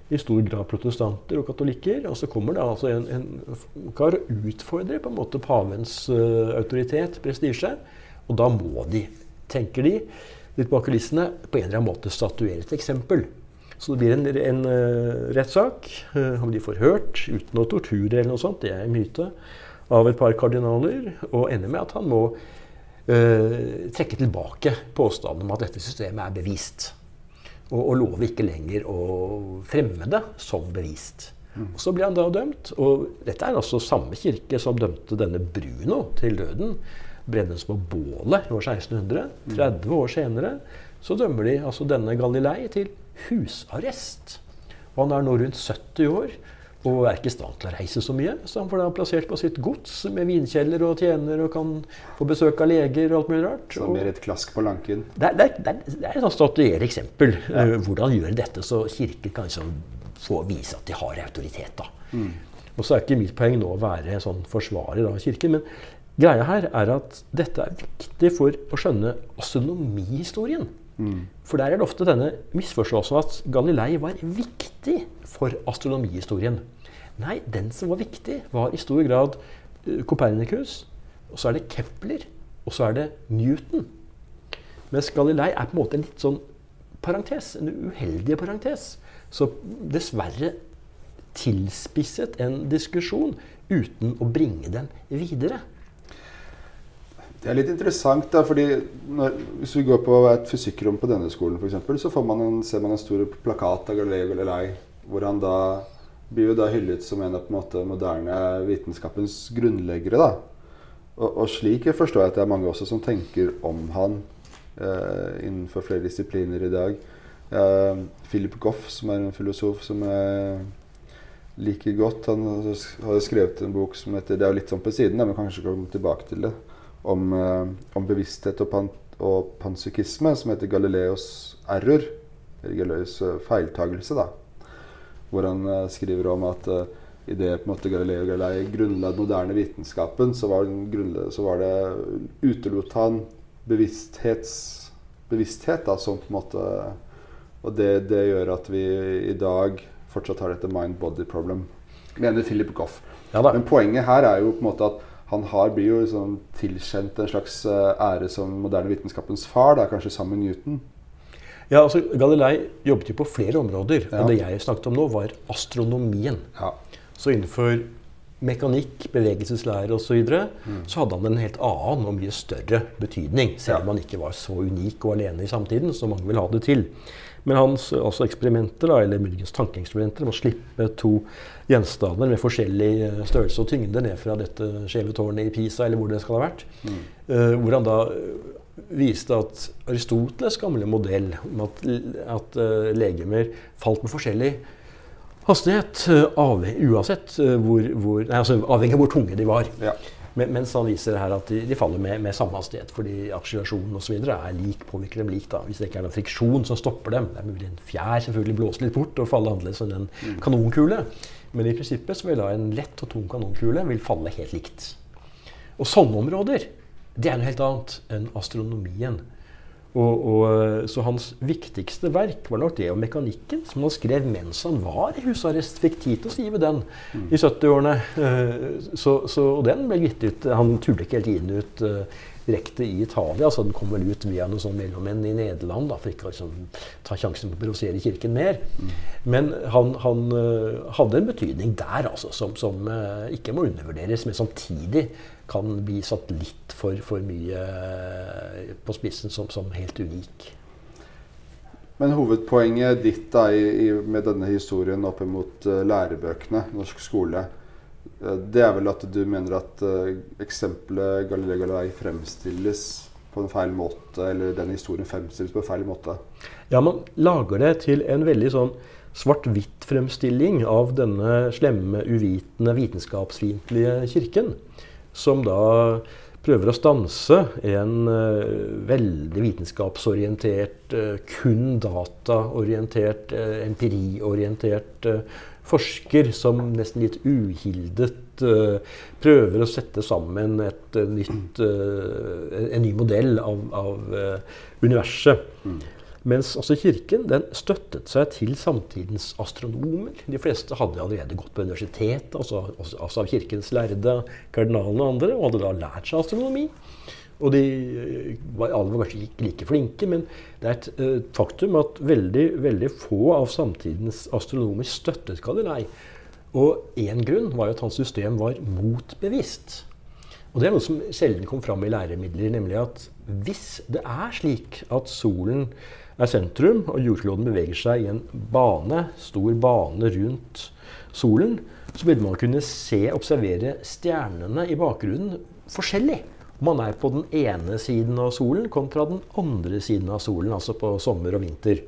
i stor grad protestanter og katolikker. Og så kommer det altså en, en kar og utfordrer på en måte pavens uh, autoritet, prestisje. Og da må de, tenker de, litt bak kulissene, på en eller annen måte statuere et eksempel. Så det blir en, en uh, rettssak. Uh, han blir forhørt uten noe tortur eller noe sånt, det er en myte, av et par kardinaler. Og ender med at han må uh, trekke tilbake påstanden om at dette systemet er bevist. Og, og lover ikke lenger å fremme det som bevist. Mm. Og Så blir han da dømt. Og dette er altså samme kirke som dømte denne Bruno til døden. Brennes på bålet i år 1600. 30 år senere så dømmer de altså denne Galilei til husarrest. Og han er nå rundt 70 år og er ikke i stand til å reise så mye. Så han får da plassert på sitt gods med vinkjeller og tjener og kan få besøk av leger og alt mulig rart. Så mer et klask på lanken? Det er, det er, det er et statuerende eksempel. Ja. Uh, hvordan gjøre dette så kirken kan liksom få vise at de har autoritet. da. Mm. Og så er ikke mitt poeng nå å være sånn forsvarer av kirken. Men greia her er at dette er viktig for å skjønne astronomihistorien. Mm. For der er det ofte denne misforståelsen at Galilei var viktig for astronomihistorien. Nei, den som var viktig, var i stor grad Kopernikus, Og så er det Kepler. Og så er det Newton. Mens Galilei er på en måte en litt sånn parentes, en uheldig parentes. Så dessverre tilspisset en diskusjon uten å bringe den videre. Det er litt interessant, da, fordi når, hvis vi går på et fysikkrom på denne skolen, eksempel, så man en, ser man en stor plakat av Galilei Galilei, hvor han da blir jo da hyllet som en av på en måte moderne vitenskapens grunnleggere. da. Og, og slik forstår jeg at det er mange også som tenker om han eh, innenfor flere disipliner i dag. Eh, Philip Goff, som er en filosof som jeg liker godt, han har skrevet en bok som heter Det er jo litt sånn på siden, men kanskje komme tilbake til det. Om, eh, om bevissthet og, pan, og panpsykisme, som heter Galileos error. Galileos eh, feiltagelse, da hvor han uh, skriver om at uh, i det på en måte Galileo Galilei grunnla den moderne vitenskapen, så var, så var det utelot han bevissthet, da, som på en måte Og det, det, gjør at vi i dag fortsatt har dette mind-body problem, mener Philip Goff. Ja, Men poenget her er jo på en måte at han har, blir jo liksom tilkjent en slags ære som moderne vitenskapens far, da, kanskje sammen med Newton. Ja, altså Galilei jobbet jo på flere områder. Ja. Og det jeg snakket om nå, var astronomien. Ja. Så innenfor mekanikk, bevegelseslære osv., så, videre, mm. så hadde han en helt annen og mye større betydning. Selv om han ikke var så unik og alene i samtiden som mange vil ha det til. Men hans altså eksperimenter, da, eller muligens tankeeksperimenter, om å slippe to gjenstander med forskjellig eh, størrelse og tyngde ned fra dette skjeve tårnet i Pisa, eller hvor det skal ha vært, mm. uh, hvor han da viste at Aristoteles' gamle modell om at, at uh, legemer falt med forskjellig hastighet, uh, uansett uh, hvor, hvor, nei, altså, avhengig av hvor tunge de var. Ja. Men, mens han viser her at de, de faller med, med, samme hastighet fordi akselerasjonen osv. er lik, påvirker dem lik. da, Hvis det ikke er noen friksjon som stopper dem. Det er mulig en fjær selvfølgelig blåser litt bort og faller annerledes enn en mm. kanonkule. Men i prinsippet så vil da en lett og tung kanonkule vil falle helt likt. Og sånne områder det er noe helt annet enn astronomien. Og, og, så hans viktigste verk var nok det om mekanikken, som han skrev mens han var i husarrest. Fikk tid til å skrive den mm. i 70-årene. Eh, og den ble gitt ut Han tulla ikke helt inn ut uh, direkte i Italia. så Den kom vel ut via noen sånn mellommenn i Nederland da, for ikke å liksom, ta sjansen på å provosere Kirken mer. Mm. Men han, han uh, hadde en betydning der altså, som, som uh, ikke må undervurderes, men samtidig kan bli satt litt for, for mye eh, på spissen som, som, helt unik. Men hovedpoenget ditt da, i, i, med denne historien opp mot uh, lærebøkene, norsk skole, uh, det er vel at du mener at uh, eksempelet Galilei Galilei fremstilles på en feil måte, eller den historien fremstilles på en feil måte? Ja, man lager det til en veldig sånn svart-hvitt-fremstilling av denne slemme, uvitende, vitenskapsfiendtlige kirken som da prøver å stanse en uh, veldig vitenskapsorientert, uh, kun dataorientert, uh, empiriorientert forsker som nesten litt uhildet prøver å sette sammen nytt, en ny modell av, av universet. Mens altså kirken den støttet seg til samtidens astronomer. De fleste hadde allerede gått på universitet, altså, altså av kirkens lærde, kardinalene og andre, og hadde da lært seg astronomi. Og de eh, var, alle var kanskje ikke like flinke, men det er et uh, faktum at veldig, veldig få av samtidens astronomer støttet Galilei. Og én grunn var jo at hans system var motbevisst. Og det er noe som sjelden kom fram i læremidler, nemlig at hvis det er slik at solen er sentrum, og jordkloden beveger seg i en bane, stor bane rundt solen, så vil man kunne se, observere stjernene i bakgrunnen forskjellig. Man er på den ene siden av solen kontra den andre siden av solen, altså på sommer og vinter.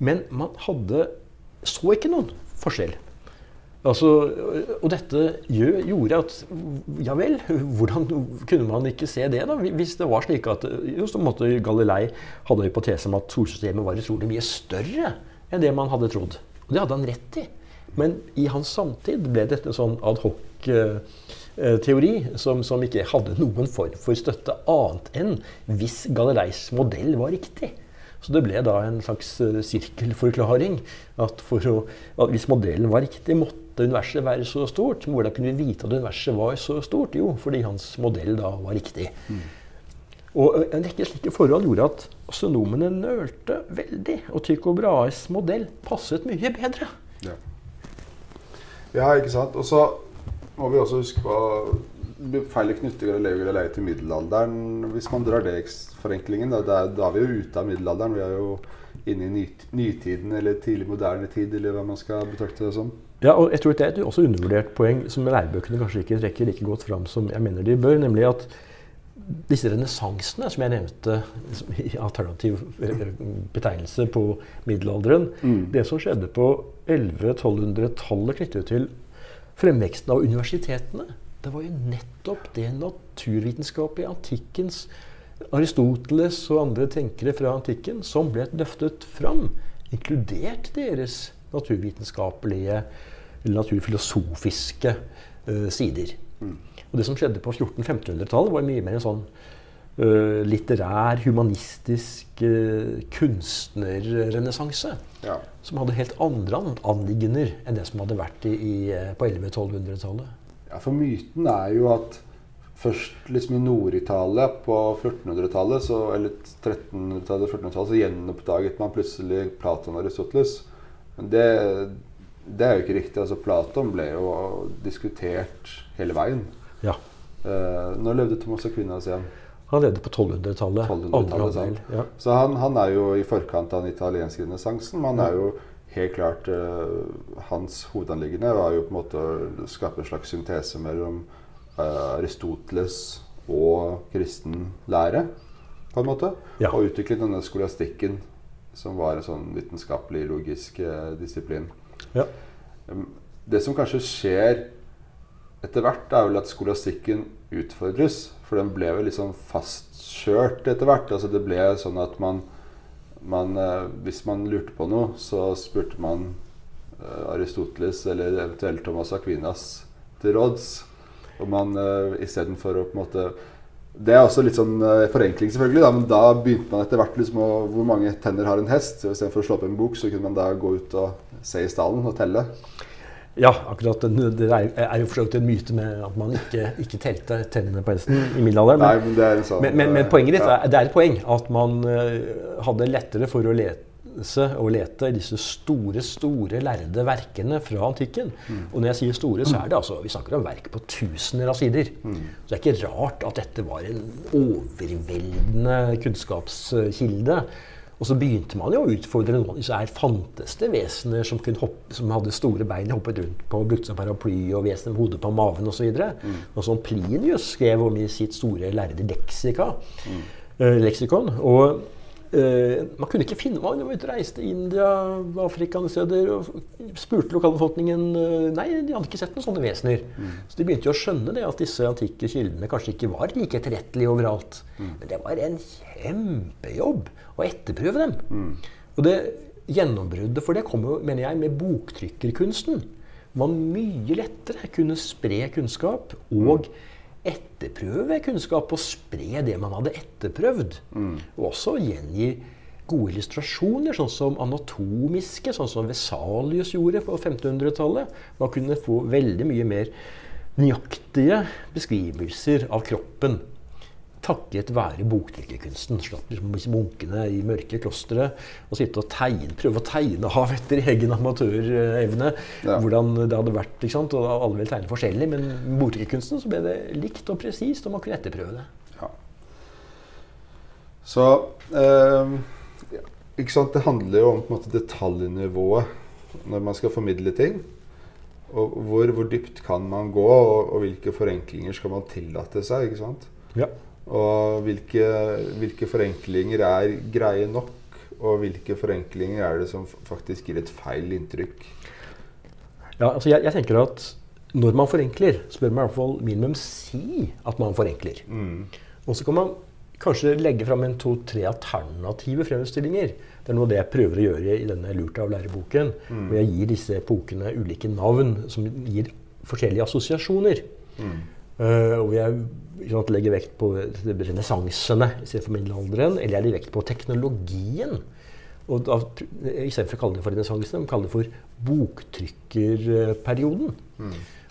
Men man hadde så ikke noen forskjell. Altså, og dette gjorde at Ja vel, hvordan kunne man ikke se det, da? Hvis det var slik at jo, så måtte Galilei hadde hypotese om at solsystemet var utrolig mye større enn det man hadde trodd. Og det hadde han rett i. Men i hans samtid ble dette en sånn adhoc-teori som, som, ikke hadde noen form for støtte annet enn hvis Galileis modell var riktig. Så det ble da en slags eh, sirkelforklaring. At, å, at hvis modellen var riktig, måtte universet være så stort. Hvordan kunne vi vite at universet var så stort? Jo, fordi hans modell da var riktig. Mm. Og En rekke slike forhold gjorde at astronomene nølte veldig. Og Tycho Brahes modell passet mye bedre. Ja, ja ikke sant. Og så må vi også huske på feil knytter Galileo Galilei til middelalderen. Hvis man drar det forenklingen, da, da, da er vi jo ute av middelalderen. Vi er jo inne i nytiden eller tidlig moderne tid, eller hva man skal betrakte det som. Ja, og jeg tror Det er et også undervurdert poeng som lærebøkene kanskje ikke trekker like godt fram som jeg mener de bør. Nemlig at disse renessansene som jeg nevnte i alternativ betegnelse på middelalderen mm. Det som skjedde på 1100-1200-tallet knyttet til fremveksten av universitetene, det var jo nettopp det naturvitenskapet i antikkens Aristoteles og andre tenkere fra antikken som ble løftet fram, inkludert deres naturvitenskapelige eller naturfilosofiske uh, sider. Mm. Og Det som skjedde på 1400-1500-tallet, var mye mer en sånn uh, litterær, humanistisk uh, kunstnerrenessanse. Ja. Som hadde helt andre anliggender enn det som hadde vært i, i, på 1100-1200-tallet. Ja, For myten er jo at først liksom i Nord-Italia på 1400-tallet, eller 1300-tallet, 1400-tallet, så gjenoppdaget man plutselig Platon og Aristoteles. Men det, det er jo ikke riktig. altså Platon ble jo diskutert hele veien. Ja. Eh, når levde Thomas Aquinas igjen? Han levde på 1200-tallet. 1200-tallet, andre halvdel. sant? Ja. Så han, han er jo i forkant av den italienske renessansen. Men han er jo helt klart eh, Hans hovedanliggende var jo på en måte å skape en slags syntese mellom eh, Aristoteles og kristen lære, på en måte. Ja. Og utvikle denne skolastikken, som var en sånn vitenskapelig, logisk eh, disiplin. Ja. Det som kanskje skjer etter hvert, er vel at skolastikken utfordres. For den ble vel litt sånn fastkjørt etter hvert. Altså det ble sånn at man, man eh, Hvis man lurte på noe, så spurte man eh, Aristoteles eller eventuelt Thomas Aquinas til råds. Og man uh, istedenfor å på en måte Det er også litt sånn eh, forenkling, selvfølgelig, da, men da begynte man etter hvert liksom å Hvor mange tenner har en hest? Så Istedenfor å slå opp en bok, så kunne man da gå ut og se i stallen og telle. Ja, akkurat. Det er, jo for en myte med at man ikke, ikke telte tennene på hesten i middelalderen. Nei, Men, det er sånn men, men, men poenget ditt ja. er, det er et poeng at man eh, hadde lettere for å lese og lete disse store, store lærde verkene fra antikken. Mm. Og når jeg sier store, så er det altså Vi snakker om verk på tusener av sider. Mm. Så det er ikke rart at dette var en overveldende kunnskapskilde. Og så begynte man jo å utfordre noen disse her fantes det vesener som, kunne hoppe, som hadde store bein, hoppet rundt på brukte som paraply og vesener med hodet på maven osv. Mm. Og som Plinius skrev om i sitt store lærde leksika, eh, leksikon. Og man kunne ikke finne Man var ute og reiste i India, Afrika andre steder og spurte lokalbefolkningen eh, Nei, de hadde ikke sett noen sånne vesener. Så de begynte jo å skjønne det at disse antikke kildene kanskje ikke var like etterrettelige overalt. Men det var en kjempejobb å etterprøve dem. Og det gjennombruddet for det kom jo, mener jeg, med boktrykkerkunsten. Man mye lettere kunne spre kunnskap og etterprøve kunnskap og spre det man hadde etterprøvd. Og også gjengi gode illustrasjoner, sånn som anatomiske, sånn som Vesalius gjorde på 1500-tallet. Man kunne få veldig mye mer nøyaktige beskrivelser av kroppen takket være boktrykkerkunsten. Slapp liksom disse munkene i mørke klostre og sitte og tegne, prøve å tegne av etter egen amatørevne. Ja. Hvordan det hadde vært. ikke sant? Og alle ville tegne forskjellig, men med boktrykkerkunsten så ble det likt og presist, og man kunne etterprøve det. Ja. Så eh, ikke sant? Det handler jo om på en måte, detaljnivået når man skal formidle ting. Og hvor, hvor dypt kan man gå, og, og hvilke forenklinger skal man tillate seg? ikke sant? Ja. Og hvilke, hvilke forenklinger er greie nok, og hvilke forenklinger er det som faktisk gir et feil inntrykk? Ja, altså jeg, jeg tenker at når man forenkler, så bør man i hvert fall minimum si at man forenkler. Og så kan man kanskje legge fram en to-tre alternative fremstillinger. Det er noe av det jeg prøver å gjøre i denne Lurt av læreboken. Mm. Hvor jeg gir disse epokene ulike navn som gir forskjellige assosiasjoner. Eh, og hvor jeg sant, legger vekt på renessansene istedenfor middelalderen. Eller jeg legger vekt på teknologien. Og da, Istedenfor å kalle det for renessansen, kalle det for boktrykkerperioden.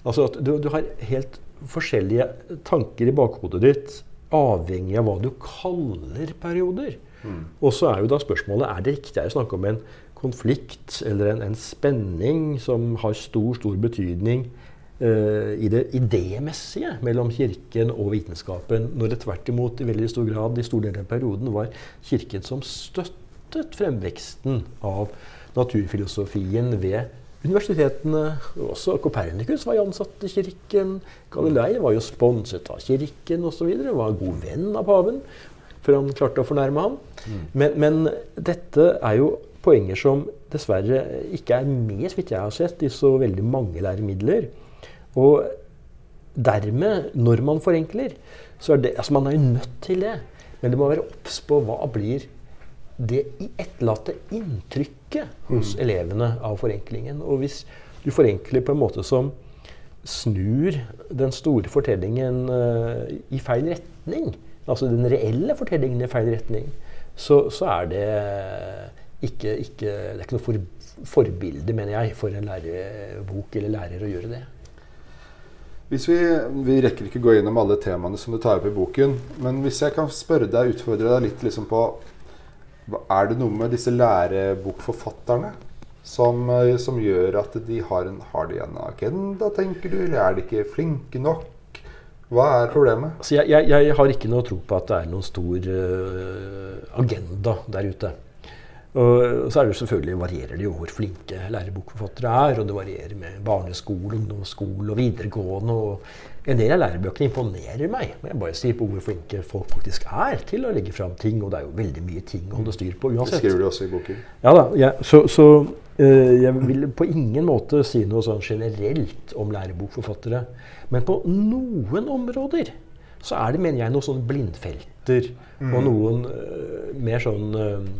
Altså at du, du har helt forskjellige tanker i bakhodet ditt avhengig av hva du kaller perioder. Og så er jo da spørsmålet er det riktig å snakke om en konflikt eller en, en spenning som har stor, stor betydning i det idémessige mellom kirken og vitenskapen, når det tvert imot i veldig stor grad i store deler av perioden var kirken som støttet fremveksten av naturfilosofien ved universitetene. Også Copernicus var jo ansatt i kirken. Galilei var jo sponset av kirken osv. Var god venn av paven før han klarte å fornærme ham. Men, men dette er jo poenger som dessverre ikke er med, så vidt jeg har sett, i så veldig mange læremidler. Og dermed, når man forenkler, så er det Altså, man er jo nødt til det. Men det må være obs på hva blir det i- etterlatte inntrykket hos elevene av forenklingen. Og hvis du forenkler på en måte som snur den store fortellingen uh, i feil retning, altså den reelle fortellingen i feil retning, så, så er det ikke, ikke, det er ikke noe for, forbilde, mener jeg, for en lærebok eller lærer å gjøre det. Hvis vi, vi rekker ikke gå gjennom alle temaene som du tar opp i boken, men hvis jeg kan spørre deg, utfordre deg litt liksom på Er det noe med disse lærebokforfatterne som, eh, som gjør at de har, en, har de en agenda, tenker du? Eller er de ikke flinke nok? Hva er problemet? Så jeg, jeg, jeg har ikke noe tro på at det er noen stor uh, agenda der ute. Og så er det selvfølgelig varierer det jo hvor flinke lærebokforfattere er. Og det varierer med barneskole, ungdomsskole og videregående. og En del av lærebøkene imponerer meg Men jeg bare sier på hvor flinke folk faktisk er til å legge fram ting. Og det er jo veldig mye ting å holde styr på uansett. Det skriver du også i boken. Ja da, ja, Så, så uh, jeg vil på ingen måte si noe sånn generelt om lærebokforfattere. Men på noen områder så er det, mener jeg, noen sånne blindfelter. Mm. Og noen uh, mer sånn uh,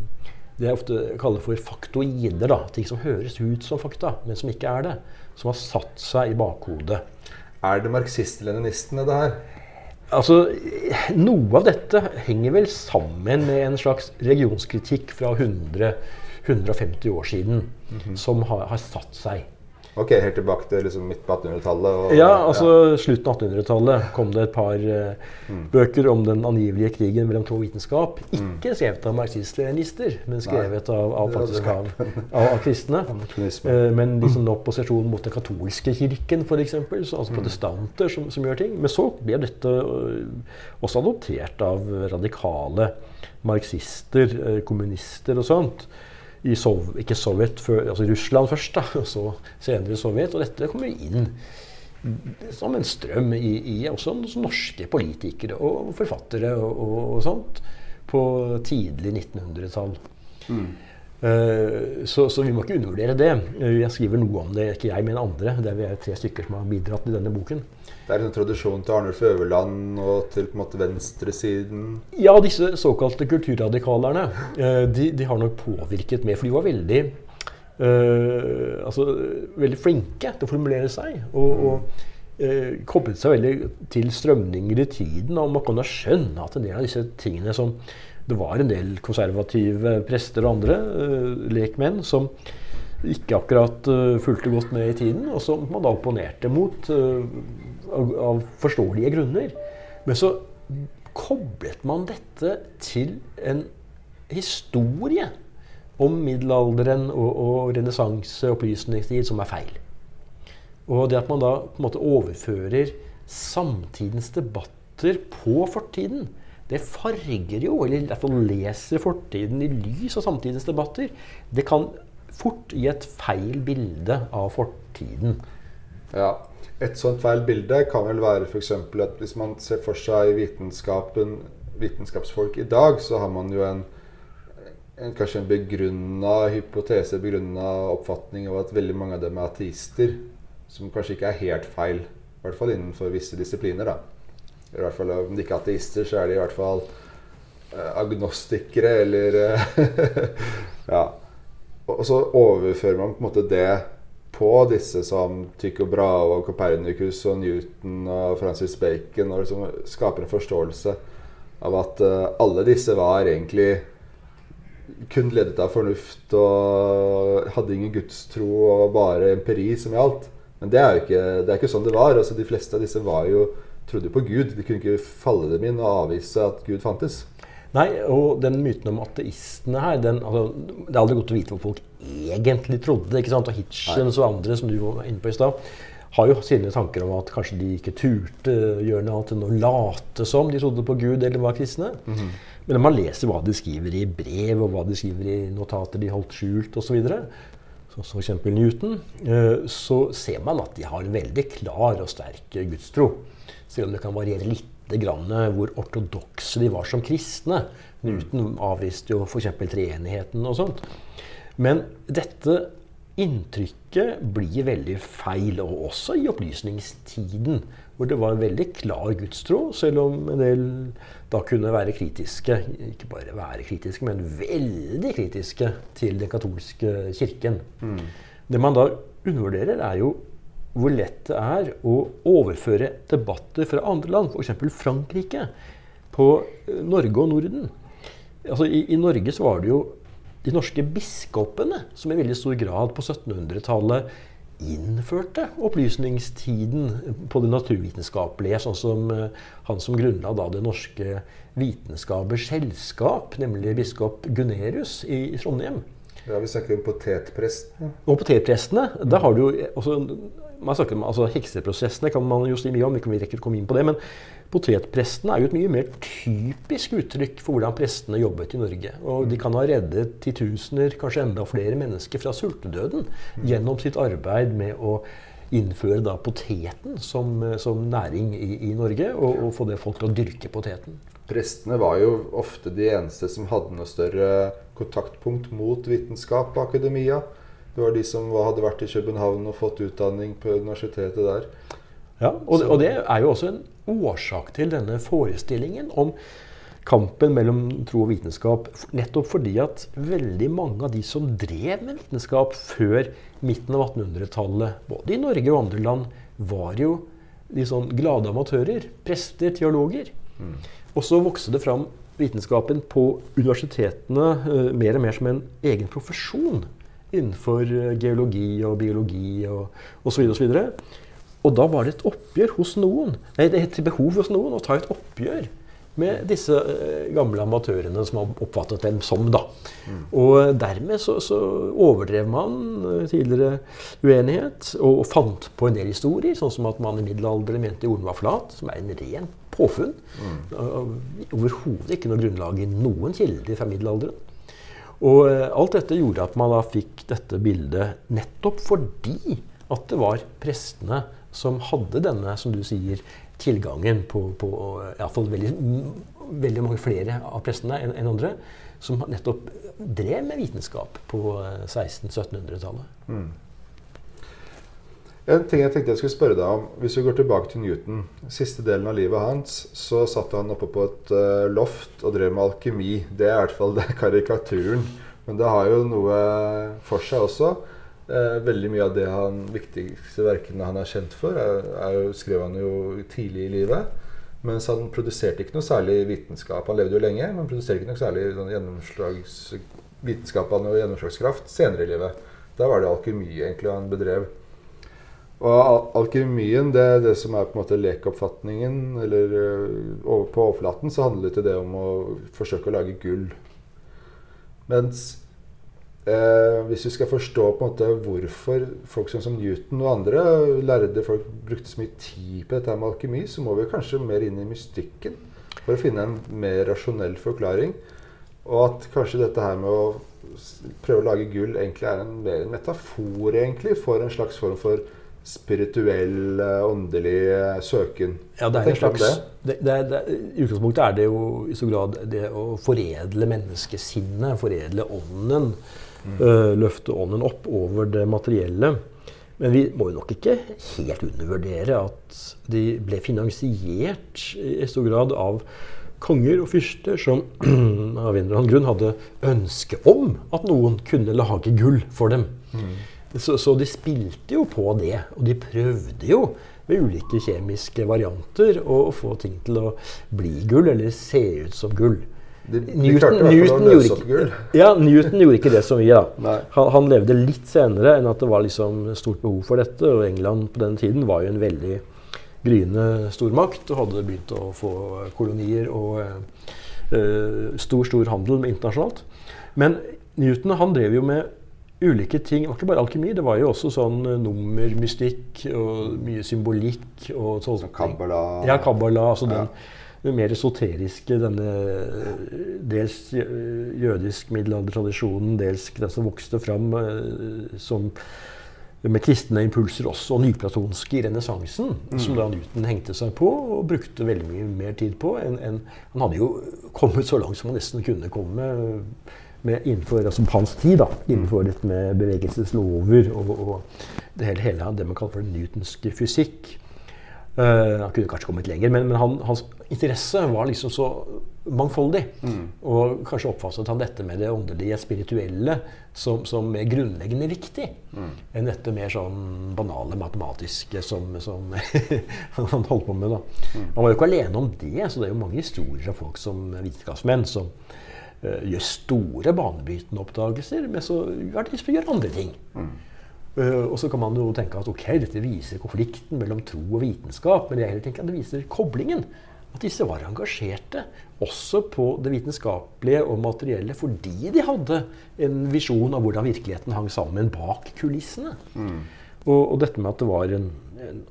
det jeg ofte kaller for faktoider. Da. Ting som høres ut som fakta, men som ikke er det. Som har satt seg i bakhodet. Er det marxist-leninistene, det her? Altså, Noe av dette henger vel sammen med en slags regionskritikk fra 100, 150 år siden, mm -hmm. som har, har satt seg. Ok, Helt tilbake til liksom midt på 1800-tallet? Ja, altså ja. slutten av 1800-tallet kom det et par uh, mm. bøker om den angivelige krigen mellom to vitenskap. Mm. Ikke mm. skrevet av marxist-leninister, men skrevet av, av, faktisk av, av, kristne. uh, men *clears throat* liksom opposisjon mot den katolske kirken, f.eks. Altså mm. protestanter som, som, gjør ting. Men så ble dette uh, også adoptert av radikale marxister, kommunister og sånt i Sov ikke Sovjet, før, altså Russland først, da, og så senere Sovjet. Og dette kommer inn som en strøm i, i også norske politikere og forfattere og, og, og sånt på tidlig 1900-tall. Mm. Uh, så, så, vi må ikke undervurdere det. Jeg skriver noe om det, ikke jeg, men andre. Det er vi er tre stykker som har bidratt i denne boken. Det er en tradisjon til Arnulf Øverland og til på en måte venstresiden? Ja, disse såkalte kulturradikalerne eh, de, de, har nok påvirket mer. For de var veldig, uh, altså, veldig flinke til å formulere seg. Og, og uh, koblet seg veldig til strømninger i tiden. Og man kan da skjønne at en del av disse tingene som Det var en del konservative prester og andre uh, lekmenn som ikke akkurat uh, fulgte godt med i tiden, og som man da opponerte mot. Uh, av, forståelige grunner. Men så koblet man dette til en historie om middelalderen og, og renessanse opplysningstid som er feil. Og det at man da på en måte overfører samtidens debatter på fortiden, det farger jo, eller i hvert fall leser fortiden i lys av samtidens debatter. Det kan fort gi et feil bilde av fortiden. Ja, et sånt feil bilde kan vel være f.eks. at hvis man ser for seg vitenskapen, vitenskapsfolk i dag, så har man jo en, en kanskje en begrunna hypotese, begrunna oppfatning av at veldig mange av dem er ateister. Som kanskje ikke er helt feil. I hvert fall innenfor visse disipliner. da. I hvert fall Om de ikke er ateister, så er de i hvert fall eh, agnostikere eller *laughs* Ja. Og så overfører man på en måte det på disse som Tycho Brahe og Copernicus og Newton og Francis Bacon og liksom skaper en forståelse av at uh, alle disse var egentlig kun ledet av fornuft og hadde ingen gudstro og bare empiri som gjaldt. Men det er jo ikke, det er ikke sånn det var. Altså, de fleste av disse var jo, trodde jo på Gud. De kunne ikke falle dem inn og avvise at Gud fantes. Nei, og den myten om ateistene her den, altså, Det er aldri godt å vite hva folk egentlig trodde. ikke sant? Og Hitchens og andre som du var inne på i stad, har jo sine tanker om at kanskje de ikke turte gjøre noe annet enn å late som de trodde på Gud eller var kristne. Mm -hmm. Men når man leser hva de skriver i brev, og hva de skriver i notater de holdt skjult osv., som f.eks. Newton, eh, så ser man at de har en veldig klar og sterk gudstro. Selv om det kan variere litt grann hvor ortodokse de var som kristne. Newton avviste jo f.eks. treenigheten og sånt. Men dette inntrykket blir veldig feil, og også i opplysningstiden. Hvor det var en veldig klar gudstro, selv om en del da kunne være kritiske. Ikke bare være kritiske, men veldig kritiske til den katolske kirken. Mm. Det man da undervurderer, er jo hvor lett det er å overføre debatter fra andre land, f.eks. Frankrike, på Norge og Norden. Altså, i, I Norge så var det jo de norske biskopene som i veldig stor grad på 1700-tallet innførte opplysningstiden på det naturvitenskapelige, sånn som uh, han som grunnla da Det norske vitenskapers selskap, nemlig biskop Gunerius i, i Trondheim. Ja, Vi snakker om potetprestene. Og potetprestene, da har du jo også, man snakker om, altså Hekseprosessene kan man jo si mye om, vi kan rekke komme inn på det. Men potetprestene er jo et mye mer typisk uttrykk for hvordan prestene jobbet i Norge. Og de kan ha reddet titusener, kanskje enda flere mennesker fra sultedøden gjennom sitt arbeid med å innføre da poteten som, som næring i, i Norge, og, og få det folk til å dyrke poteten. Prestene var jo ofte de eneste som hadde noe større kontaktpunkt mot vitenskap og akademia. Det var de som hadde vært i København og fått utdanning på universitetet der. Ja, og det, og det er jo også en årsak til denne forestillingen om kampen mellom tro og vitenskap. Nettopp fordi at veldig mange av de som drev med vitenskap før midten av 1800-tallet, både i Norge og andre land, var jo de sånn glade amatører. Prester, teologer. Mm. Og så vokste det fram vitenskapen på universitetene uh, mer og mer som en egen profesjon innenfor uh, geologi og biologi og osv. Og, så videre, og, så og da var det et oppgjør hos noen. Nei, det het behov hos noen å ta et oppgjør med disse uh, gamle amatørene som har oppfattet dem som. da. Mm. Og dermed så, så overdrev man tidligere uenighet og, og, fant på en del historier, sånn som at man i middelalderen mente jorden var flat, som er en ren påfunn. Mm. Overhodet ikke noe grunnlag i noen kilder fra middelalderen. Og eh, alt dette gjorde at man da fikk dette bildet nettopp fordi at det var prestene som hadde denne, som du sier, tilgangen på, på iallfall veldig, veldig mange flere av prestene enn en andre, som nettopp drev med vitenskap på 1600-1700-tallet. Eh, mm. En ting jeg tenkte jeg skulle spørre deg om. Hvis vi går tilbake til Newton. Siste delen av livet hans så satt han oppe på et uh, loft og drev med alkemi. Det er i hvert fall det karikaturen. Men det har jo noe for seg også. Eh, veldig mye av det han, viktigste verkene han er kjent for, er, er jo, skrev han jo tidlig i livet. Mens han produserte ikke noe særlig vitenskap. Han levde jo lenge, men produserte ikke noe særlig sånn gjennomslags, vitenskap og gjennomslagskraft senere i livet. Da var det alkemi egentlig han bedrev. Og alkymien, det er det som er på en måte lekoppfatningen. Eller over på overflaten så handler det det om å forsøke å lage gull. Mens eh, hvis vi skal forstå på en måte hvorfor folk som Newton og andre lærde folk brukte så mye tid på dette med alkymi, så må vi kanskje mer inn i mystikken for å finne en mer rasjonell forklaring. Og at kanskje dette her med å prøve å lage gull egentlig er en mer metafor egentlig for en slags form for spirituell, eh, åndelig eh, søken. Ja, det er en slags, det? Det, det, I utgangspunktet er det jo i så grad det å foredle menneskesinnet, foredle ånden. Mm. Uh, løfte ånden opp over det materielle. Men vi må jo nok ikke helt undervurdere at de ble finansiert i stor grad av konger og fyrster som *clears throat* av en eller annen grunn hadde ønske om at noen kunne lage gull for dem. Mm. Så, så, de spilte jo på det. Og de prøvde jo med ulike kjemiske varianter å få ting til å bli gull, eller se ut som gull. De, de Newton, Newton, gjorde ikke, *laughs* ja, Newton gjorde ikke det så mye. da. Han, han, levde litt senere enn at det var liksom stort behov for dette. Og England på den tiden var jo en veldig gryende stormakt og hadde begynt å få kolonier og uh, stor, stor handel internasjonalt. Men Newton han drev jo med ulike ting. Det var ikke bare alkemi, det var jo også sånn uh, nummermystikk og mye symbolikk. og sånn. Kabbala. Ja, kabbala. Altså ja. den mer esoteriske, denne uh, dels jødisk middelaldertradisjonen, dels den som vokste fram som med kristne impulser også, og nyplatonske i renessansen, mm. som da Newton hengte seg på og brukte veldig mye mer tid på. enn en, Han hadde jo kommet så langt som han nesten kunne komme med, innenfor altså på hans tid, da, innenfor litt med bevegelseslover og, og det hele, hele det man kaller for newtonsk fysikk. Uh, han kunne kanskje kommet lenger, men, men han, hans interesse var liksom så mangfoldig. Mm. Og kanskje oppfattet han dette med det åndelige, spirituelle, som, som mer grunnleggende viktig mm. enn dette mer sånn banale matematiske som, som *laughs* han holdt på med. da. Mm. Han var jo ikke alene om det, så det er jo mange historier av folk som vitenskapsmenn som gjør store banebrytende oppdagelser, men så har de lyst til å gjøre andre ting. Mm. Uh, og så kan man jo tenke at ok, dette viser konflikten mellom tro og vitenskap, men jeg heller tenker at det viser koblingen at disse var engasjerte også på det vitenskapelige og materielle fordi de hadde en visjon av hvordan virkeligheten hang sammen bak kulissene. Mm. Og, og, dette med at det var en, en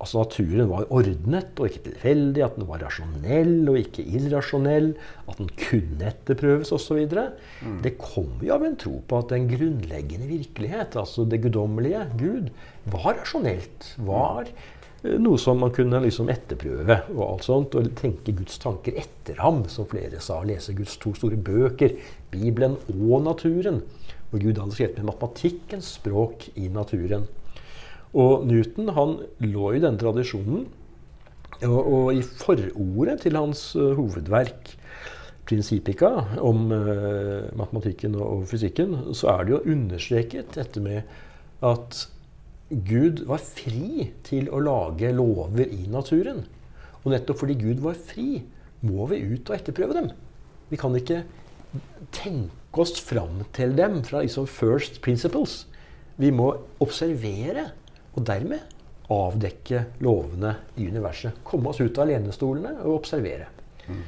altså naturen var ordnet og ikke tilfeldig, at den var rasjonell og ikke irrasjonell, at den kunne etterprøves osv. Mm. Det kommer jo av en tro på at den grunnleggende virkelighet, altså det guddommelige, Gud, var rasjonelt. var Eh, noe som man kunne liksom etterprøve og alt sånt, og tenke Guds tanker etter ham, som flere sa. Lese Guds to store bøker, Bibelen og naturen. Og Gud hadde skrevet med matematikkens språk i naturen. Og Newton han lå i denne tradisjonen. Og, og i forordet til hans uh, hovedverk, 'Principica', om uh, matematikken og, og fysikken, så er det jo understreket dette med at Gud var fri til å lage lover i naturen. Og nettopp fordi Gud var fri, må vi ut og etterprøve dem. Vi kan ikke tenke oss fram til dem fra liksom first principles. Vi må observere, og dermed avdekke lovene i universet. Komme oss ut av alenestolene og observere. Mm.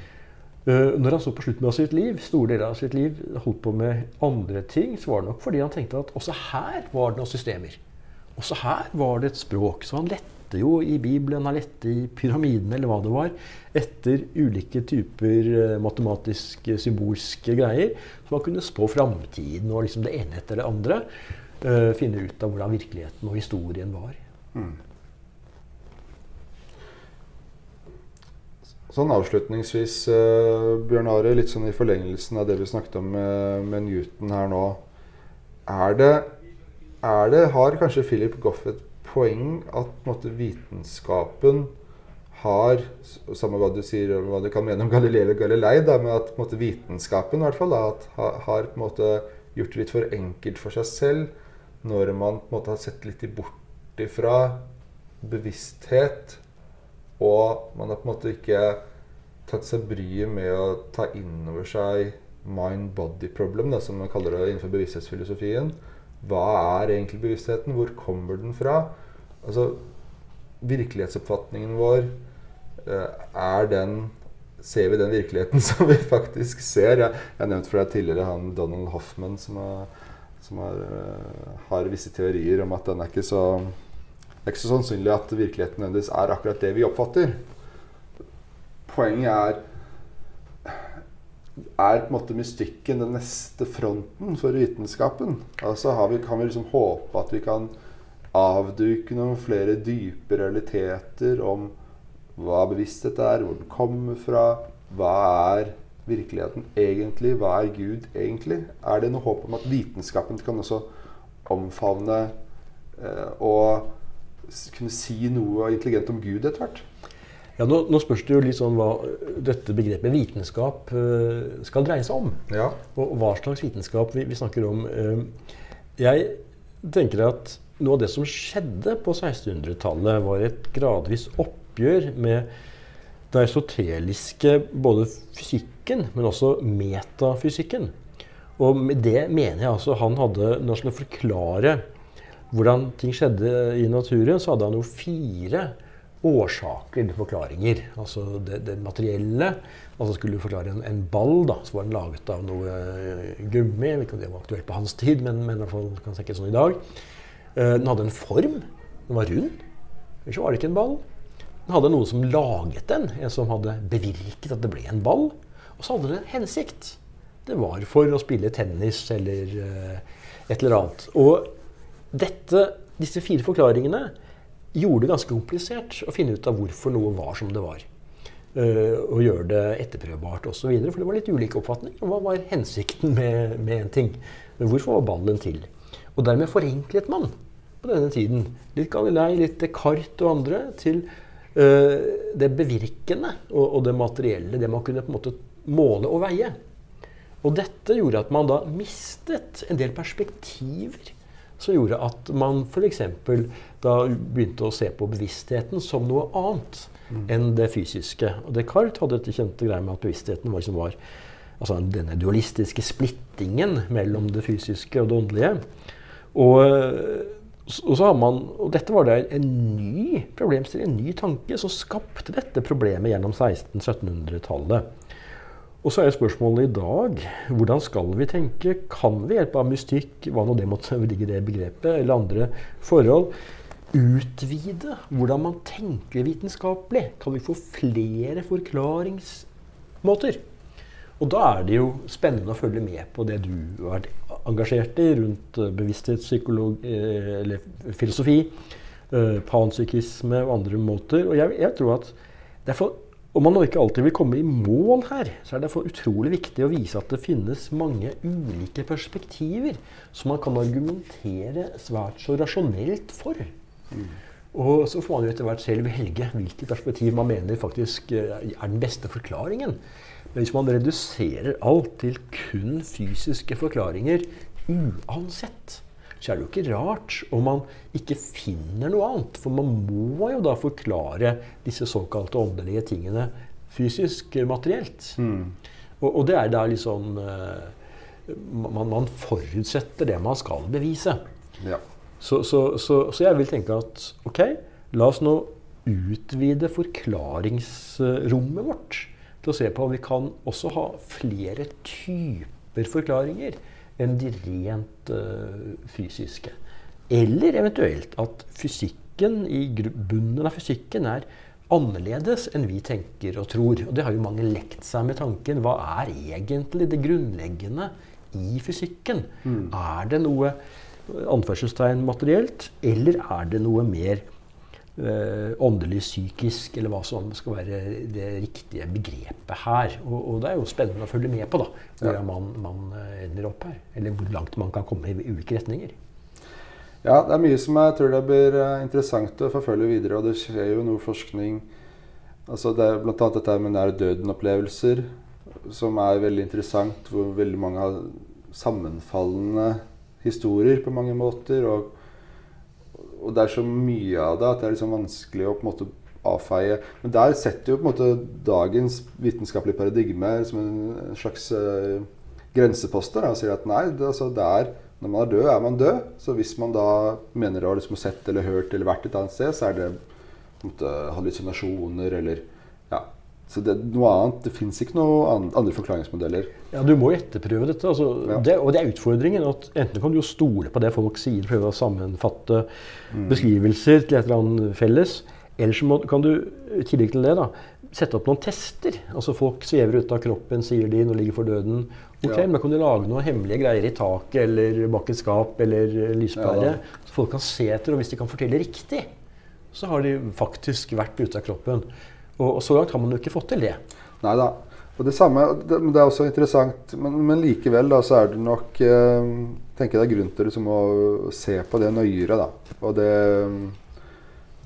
Uh, når han så på slutten av sitt liv, store deler av sitt liv holdt på med andre ting, så var det nok fordi han tenkte at også her var det noen systemer. Også her var det et språk. Så han lette jo i Bibelen, han lette i pyramidene eller hva det var, etter ulike typer eh, matematiske, symbolske greier. Så man kunne spå framtiden og liksom det ene etter det andre. Uh, finne ut av hvordan virkeligheten og historien var. Mm. Sånn avslutningsvis, uh, Bjørn Are, litt sånn i forlengelsen av det vi snakket om med, med Newton her nå. Er det er det, har kanskje Philip Goff et poeng at måte, vitenskapen har Samme hva du sier hva du kan mene om Galilei og Galilei, da, men at måte, vitenskapen i hvert fall, da, at, har, har måte, gjort det litt for enkelt for seg selv når man på en måte, har sett litt bort ifra bevissthet, og man har på en måte ikke tatt seg bryet med å ta inn over seg mind-body problem, som man kaller det innenfor bevissthetsfilosofien hva er egentlig bevisstheten? Hvor kommer den fra? Altså, Virkelighetsoppfatningen vår, eh, er den Ser vi den virkeligheten *laughs* som vi faktisk ser? Jeg, jeg nevnte for deg tidligere han Donald Hoffman, som, er, som er, eh, har visse teorier om at den er ikke så det er ikke så sannsynlig at virkeligheten nødvendigvis er akkurat det vi oppfatter. Poenget er er på en måte mystikken den neste fronten for vitenskapen? Altså vi, Kan vi liksom håpe at vi kan avduke noen flere dype realiteter om hva bevissthet er, hvor den kommer fra, hva er virkeligheten egentlig, hva er Gud egentlig? Er det noe håp om at vitenskapen kan også omfavne eh, og kunne si noe intelligent om Gud etter hvert? Ja, nå, nå, spørs det jo litt sånn hva dette begrepet vitenskap uh, skal dreie seg om. Ja. Og hva slags vitenskap vi, vi snakker om. Uh, jeg tenker at noe av det som skjedde på 1600-tallet, var et gradvis oppgjør med den aristoteliske både fysikken, men også metafysikken. Og med det mener jeg altså han hadde Når han skulle forklare hvordan ting skjedde i naturen, så hadde han jo fire årsaker eller forklaringer. Altså det, det materielle. Altså Skulle du forklare en, en, ball, da, så var den laget av noe uh, gummi. Ikke om det var aktuelt på hans tid, men, men i hvert fall kan tenke sånn i dag. Uh, den hadde en form. Den var rund. Ellers var det ikke en ball. Den hadde noen som laget den, en som hadde bevirket at det ble en ball. Og så hadde den en hensikt. Det var for å spille tennis eller uh, et eller annet. Og dette, disse fire forklaringene gjorde det ganske komplisert å finne ut av hvorfor noe var som det var. Uh, og gjøre det etterprøvbart osv. For det var litt ulike oppfatninger. Hva var hensikten med, med en ting? Hvorfor var ballen til? Og dermed forenklet man på denne tiden litt Galilei, litt Descartes og andre til det bevirkende og, det materielle. Det man kunne på en måte måle og veie. Og dette gjorde at man da mistet en del perspektiver som gjorde at man f.eks. da begynte å se på bevisstheten som noe annet mm. enn det fysiske. Og Descartes hadde dette kjente greia med at bevisstheten var, liksom var altså denne dualistiske splittingen mellom det fysiske og det åndelige. Og, og, så har man, og dette var det en ny problemstilling, en ny tanke, som skapte dette problemet gjennom 1600-1700-tallet. Og så er spørsmålet i dag hvordan skal vi tenke? Kan vi ved hjelp av mystikk, hva nå det måtte *laughs* ligge i det begrepet, eller andre forhold, utvide hvordan man tenker vitenskapelig? Kan vi få flere forklaringsmåter? Og da er det jo spennende å følge med på det du har vært engasjert i rundt eh, bevissthetspsykologi eh, eller filosofi, eh, panpsykisme og andre måter. Og jeg, jeg tror at derfor, om man ikke alltid vil komme i mål her, så er det derfor utrolig viktig å vise at det finnes mange ulike perspektiver som man kan argumentere svært så rasjonelt for. Og så får man jo etter hvert selv velge hvilket perspektiv man mener faktisk er den beste forklaringen. Men hvis man reduserer alt til kun fysiske forklaringer uansett, så er det jo ikke rart om man ikke finner noe annet. For man må jo da forklare disse såkalte åndelige tingene fysisk, materielt. Mm. Og, og, det er da liksom uh, man, man, forutsetter det man skal bevise. Ja. Så, så, så, så, jeg vil tenke at ok, la oss nå utvide forklaringsrommet vårt til å se på om vi kan også ha flere typer forklaringer enn de rent uh, fysiske. Eller eventuelt at fysikken i bunnen av fysikken er annerledes enn vi tenker og tror. Og det har jo mange lekt seg med tanken. Hva er egentlig det grunnleggende i fysikken? Mm. Er det noe anførselstegn materielt, eller er det noe mer åndelig, psykisk, eller hva som skal være det riktige begrepet her. Og, og det er jo spennende å følge med på da, hvordan ja. man, man, eh, ender opp her. Eller hvor langt man kan komme i ulike retninger. Ja, det er mye som jeg tror det blir eh, interessant å forfølge videre. Og det skjer jo noe forskning altså Det er bl.a. dette med nær døden-opplevelser, som er veldig interessant. Hvor veldig mange har sammenfallende historier på mange måter. og og det er så mye av det at det er liksom vanskelig å på en måte avfeie. Men der setter jo på en måte dagens vitenskapelige paradigme som en slags uh, grenseposter. Og sier at nei, det, altså, det er, når man er død, er man død. Så hvis man da mener å ha liksom sett eller hørt eller vært et annet sted, så er det på en måte hallusinasjoner eller så det, noe annet, det fins ikke noen andre forklaringsmodeller. Ja, Du må etterprøve dette. Altså, ja. det, og det er utfordringen. at Enten kan du jo stole på det folk sier, prøve å sammenfatte mm. beskrivelser til et eller annet felles. Eller så må, kan du i tillegg til det da, sette opp noen tester. Altså Folk svever ut av kroppen, sier de, de ligger for døden. Ok, ja. Men kan du lage noen hemmelige greier i taket eller bak et skap eller lyspære? Ja, så folk kan se etter, og hvis de kan fortelle riktig, så har de faktisk vært ute av kroppen. Og, og så langt har man jo ikke fått til det. Nei da. Og det samme, det, det, er også interessant, men, men, likevel da, så er det nok eh, tenker jeg det er grunn til liksom, å se på det nøyere. da. Og det,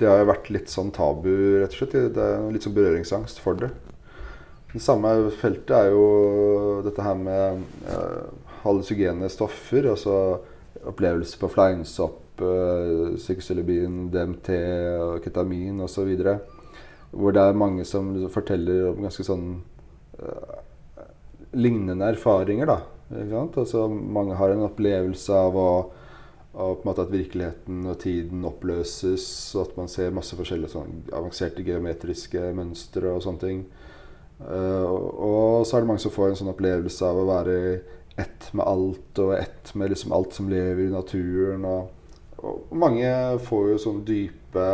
det har jo vært litt sånn tabu, rett og slett. Det er litt sånn berøringsangst for det. Det samme feltet er jo dette her med eh, hallusogene stoffer. Altså opplevelser på fleinsopp, eh, psykosilibin, DMT, ketamin osv. Hvor det er mange som forteller om ganske sånn uh, lignende erfaringer. da, altså, Mange har en opplevelse av å, av at virkeligheten og tiden oppløses, og at man ser masse forskjellige sånn, avanserte geometriske mønstre og sånne ting. Uh, og så er det mange som får en sånn opplevelse av å være ett med alt, og ett med liksom alt som lever i naturen. Og, og mange får jo sånn dype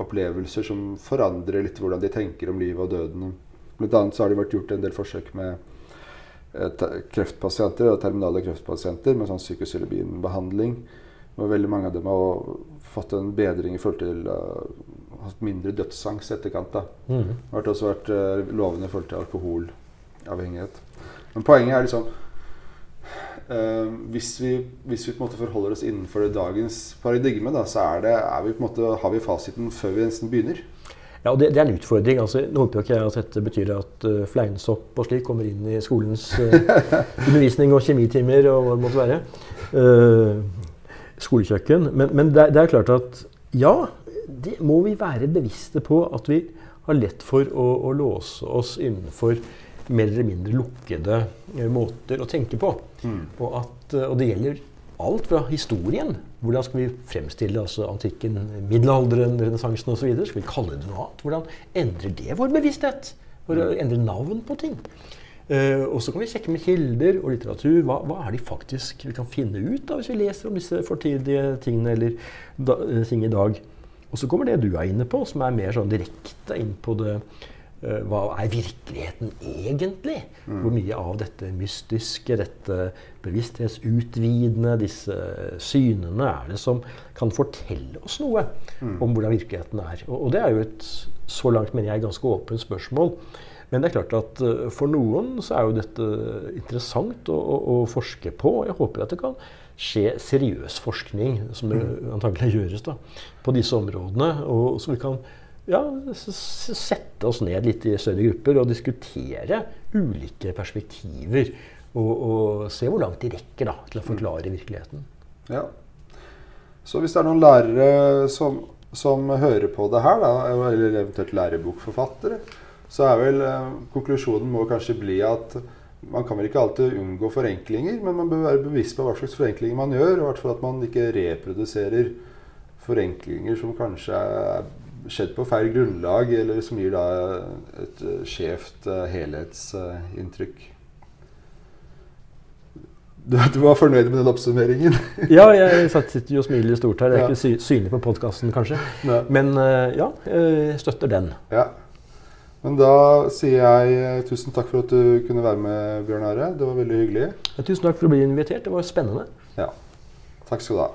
opplevelser som forandrer litt hvordan de tenker om livet og døden. Blant annet så har det vært gjort en del forsøk med eh, kreftpasienter og terminale kreftpasienter med sånn psykosilibinbehandling. Hvor veldig mange av dem har fått en bedring i forhold til uh, hatt mindre dødsangst i etterkant. da. Mm. Det har også vært uh, lovende i forhold til alkoholavhengighet. Men poenget er liksom hvis, vi, hvis, vi, på en måte forholder oss innenfor dagens paradigme, da, så er det, er vi måte, har vi fasiten før vi nesten begynner. Ja, og det, det er en utfordring. altså, Nå håper ikke jeg at dette betyr at uh, fleinsopp og slik kommer inn i skolens uh, *laughs* undervisning og kjemitimer og hva det måtte være. skolekjøkken. Men, men det, det, er klart at ja, det må vi være bevisste på at vi har lett for å, å låse oss innenfor mer eller mindre lukkede eh, måter å tenke på. Mm. Og, at, eh, og, det gjelder alt fra historien. Hvordan skal vi fremstille altså, antikken, middelalderen, renessansen osv.? Skal vi kalle det noe annet? Hvordan endrer det vår bevissthet? For å endre navn på ting. Uh, og så kan vi sjekke med kilder og litteratur. Hva, hva, er de faktisk vi kan finne ut av hvis vi leser om disse fortidige tingene eller da, ting i dag? Og så kommer det du er inne på, som er mer sånn direkte inn på det Hva er virkeligheten egentlig? Mm. Hvor mye av dette mystiske, dette bevissthetsutvidende, disse synene er det som kan fortelle oss noe mm. om hvordan virkeligheten er? Og, det er jo et så langt mener jeg ganske åpent spørsmål. Men det er klart at uh, for noen så er jo dette interessant å, å, å, forske på. Jeg håper at det kan skje seriøs forskning, som det mm. antagelig gjøres, da, på disse områdene. Og så vi kan ja, sette oss ned litt i større grupper og diskutere ulike perspektiver. Og, og se hvor langt de rekker da, til å forklare virkeligheten. Ja. Så hvis det er noen lærere som, som hører på det her, da, eller eventuelt lærebokforfattere, så er vel eh, konklusjonen må kanskje bli at man kan vel ikke alltid unngå forenklinger, men man bør være bevisst på hva slags forenklinger man gjør. Og i hvert fall at man ikke reproduserer forenklinger som kanskje er skjedd på feil grunnlag, eller som gir da et uh, skjevt uh, helhetsinntrykk. Du, du, var fornøyd med den oppsummeringen? *laughs* ja, jeg sitter jo og smiler stort her. Det er ja. ikke synlig på podkasten, kanskje. Ne. Men uh, ja, jeg støtter den. Ja. Men da sier jeg eh, tusen takk for at du kunne være med, Bjørn Are. Det var veldig hyggelig. Ja, tusen takk for å bli invitert. Det var spennende. Ja. Takk skal du ha.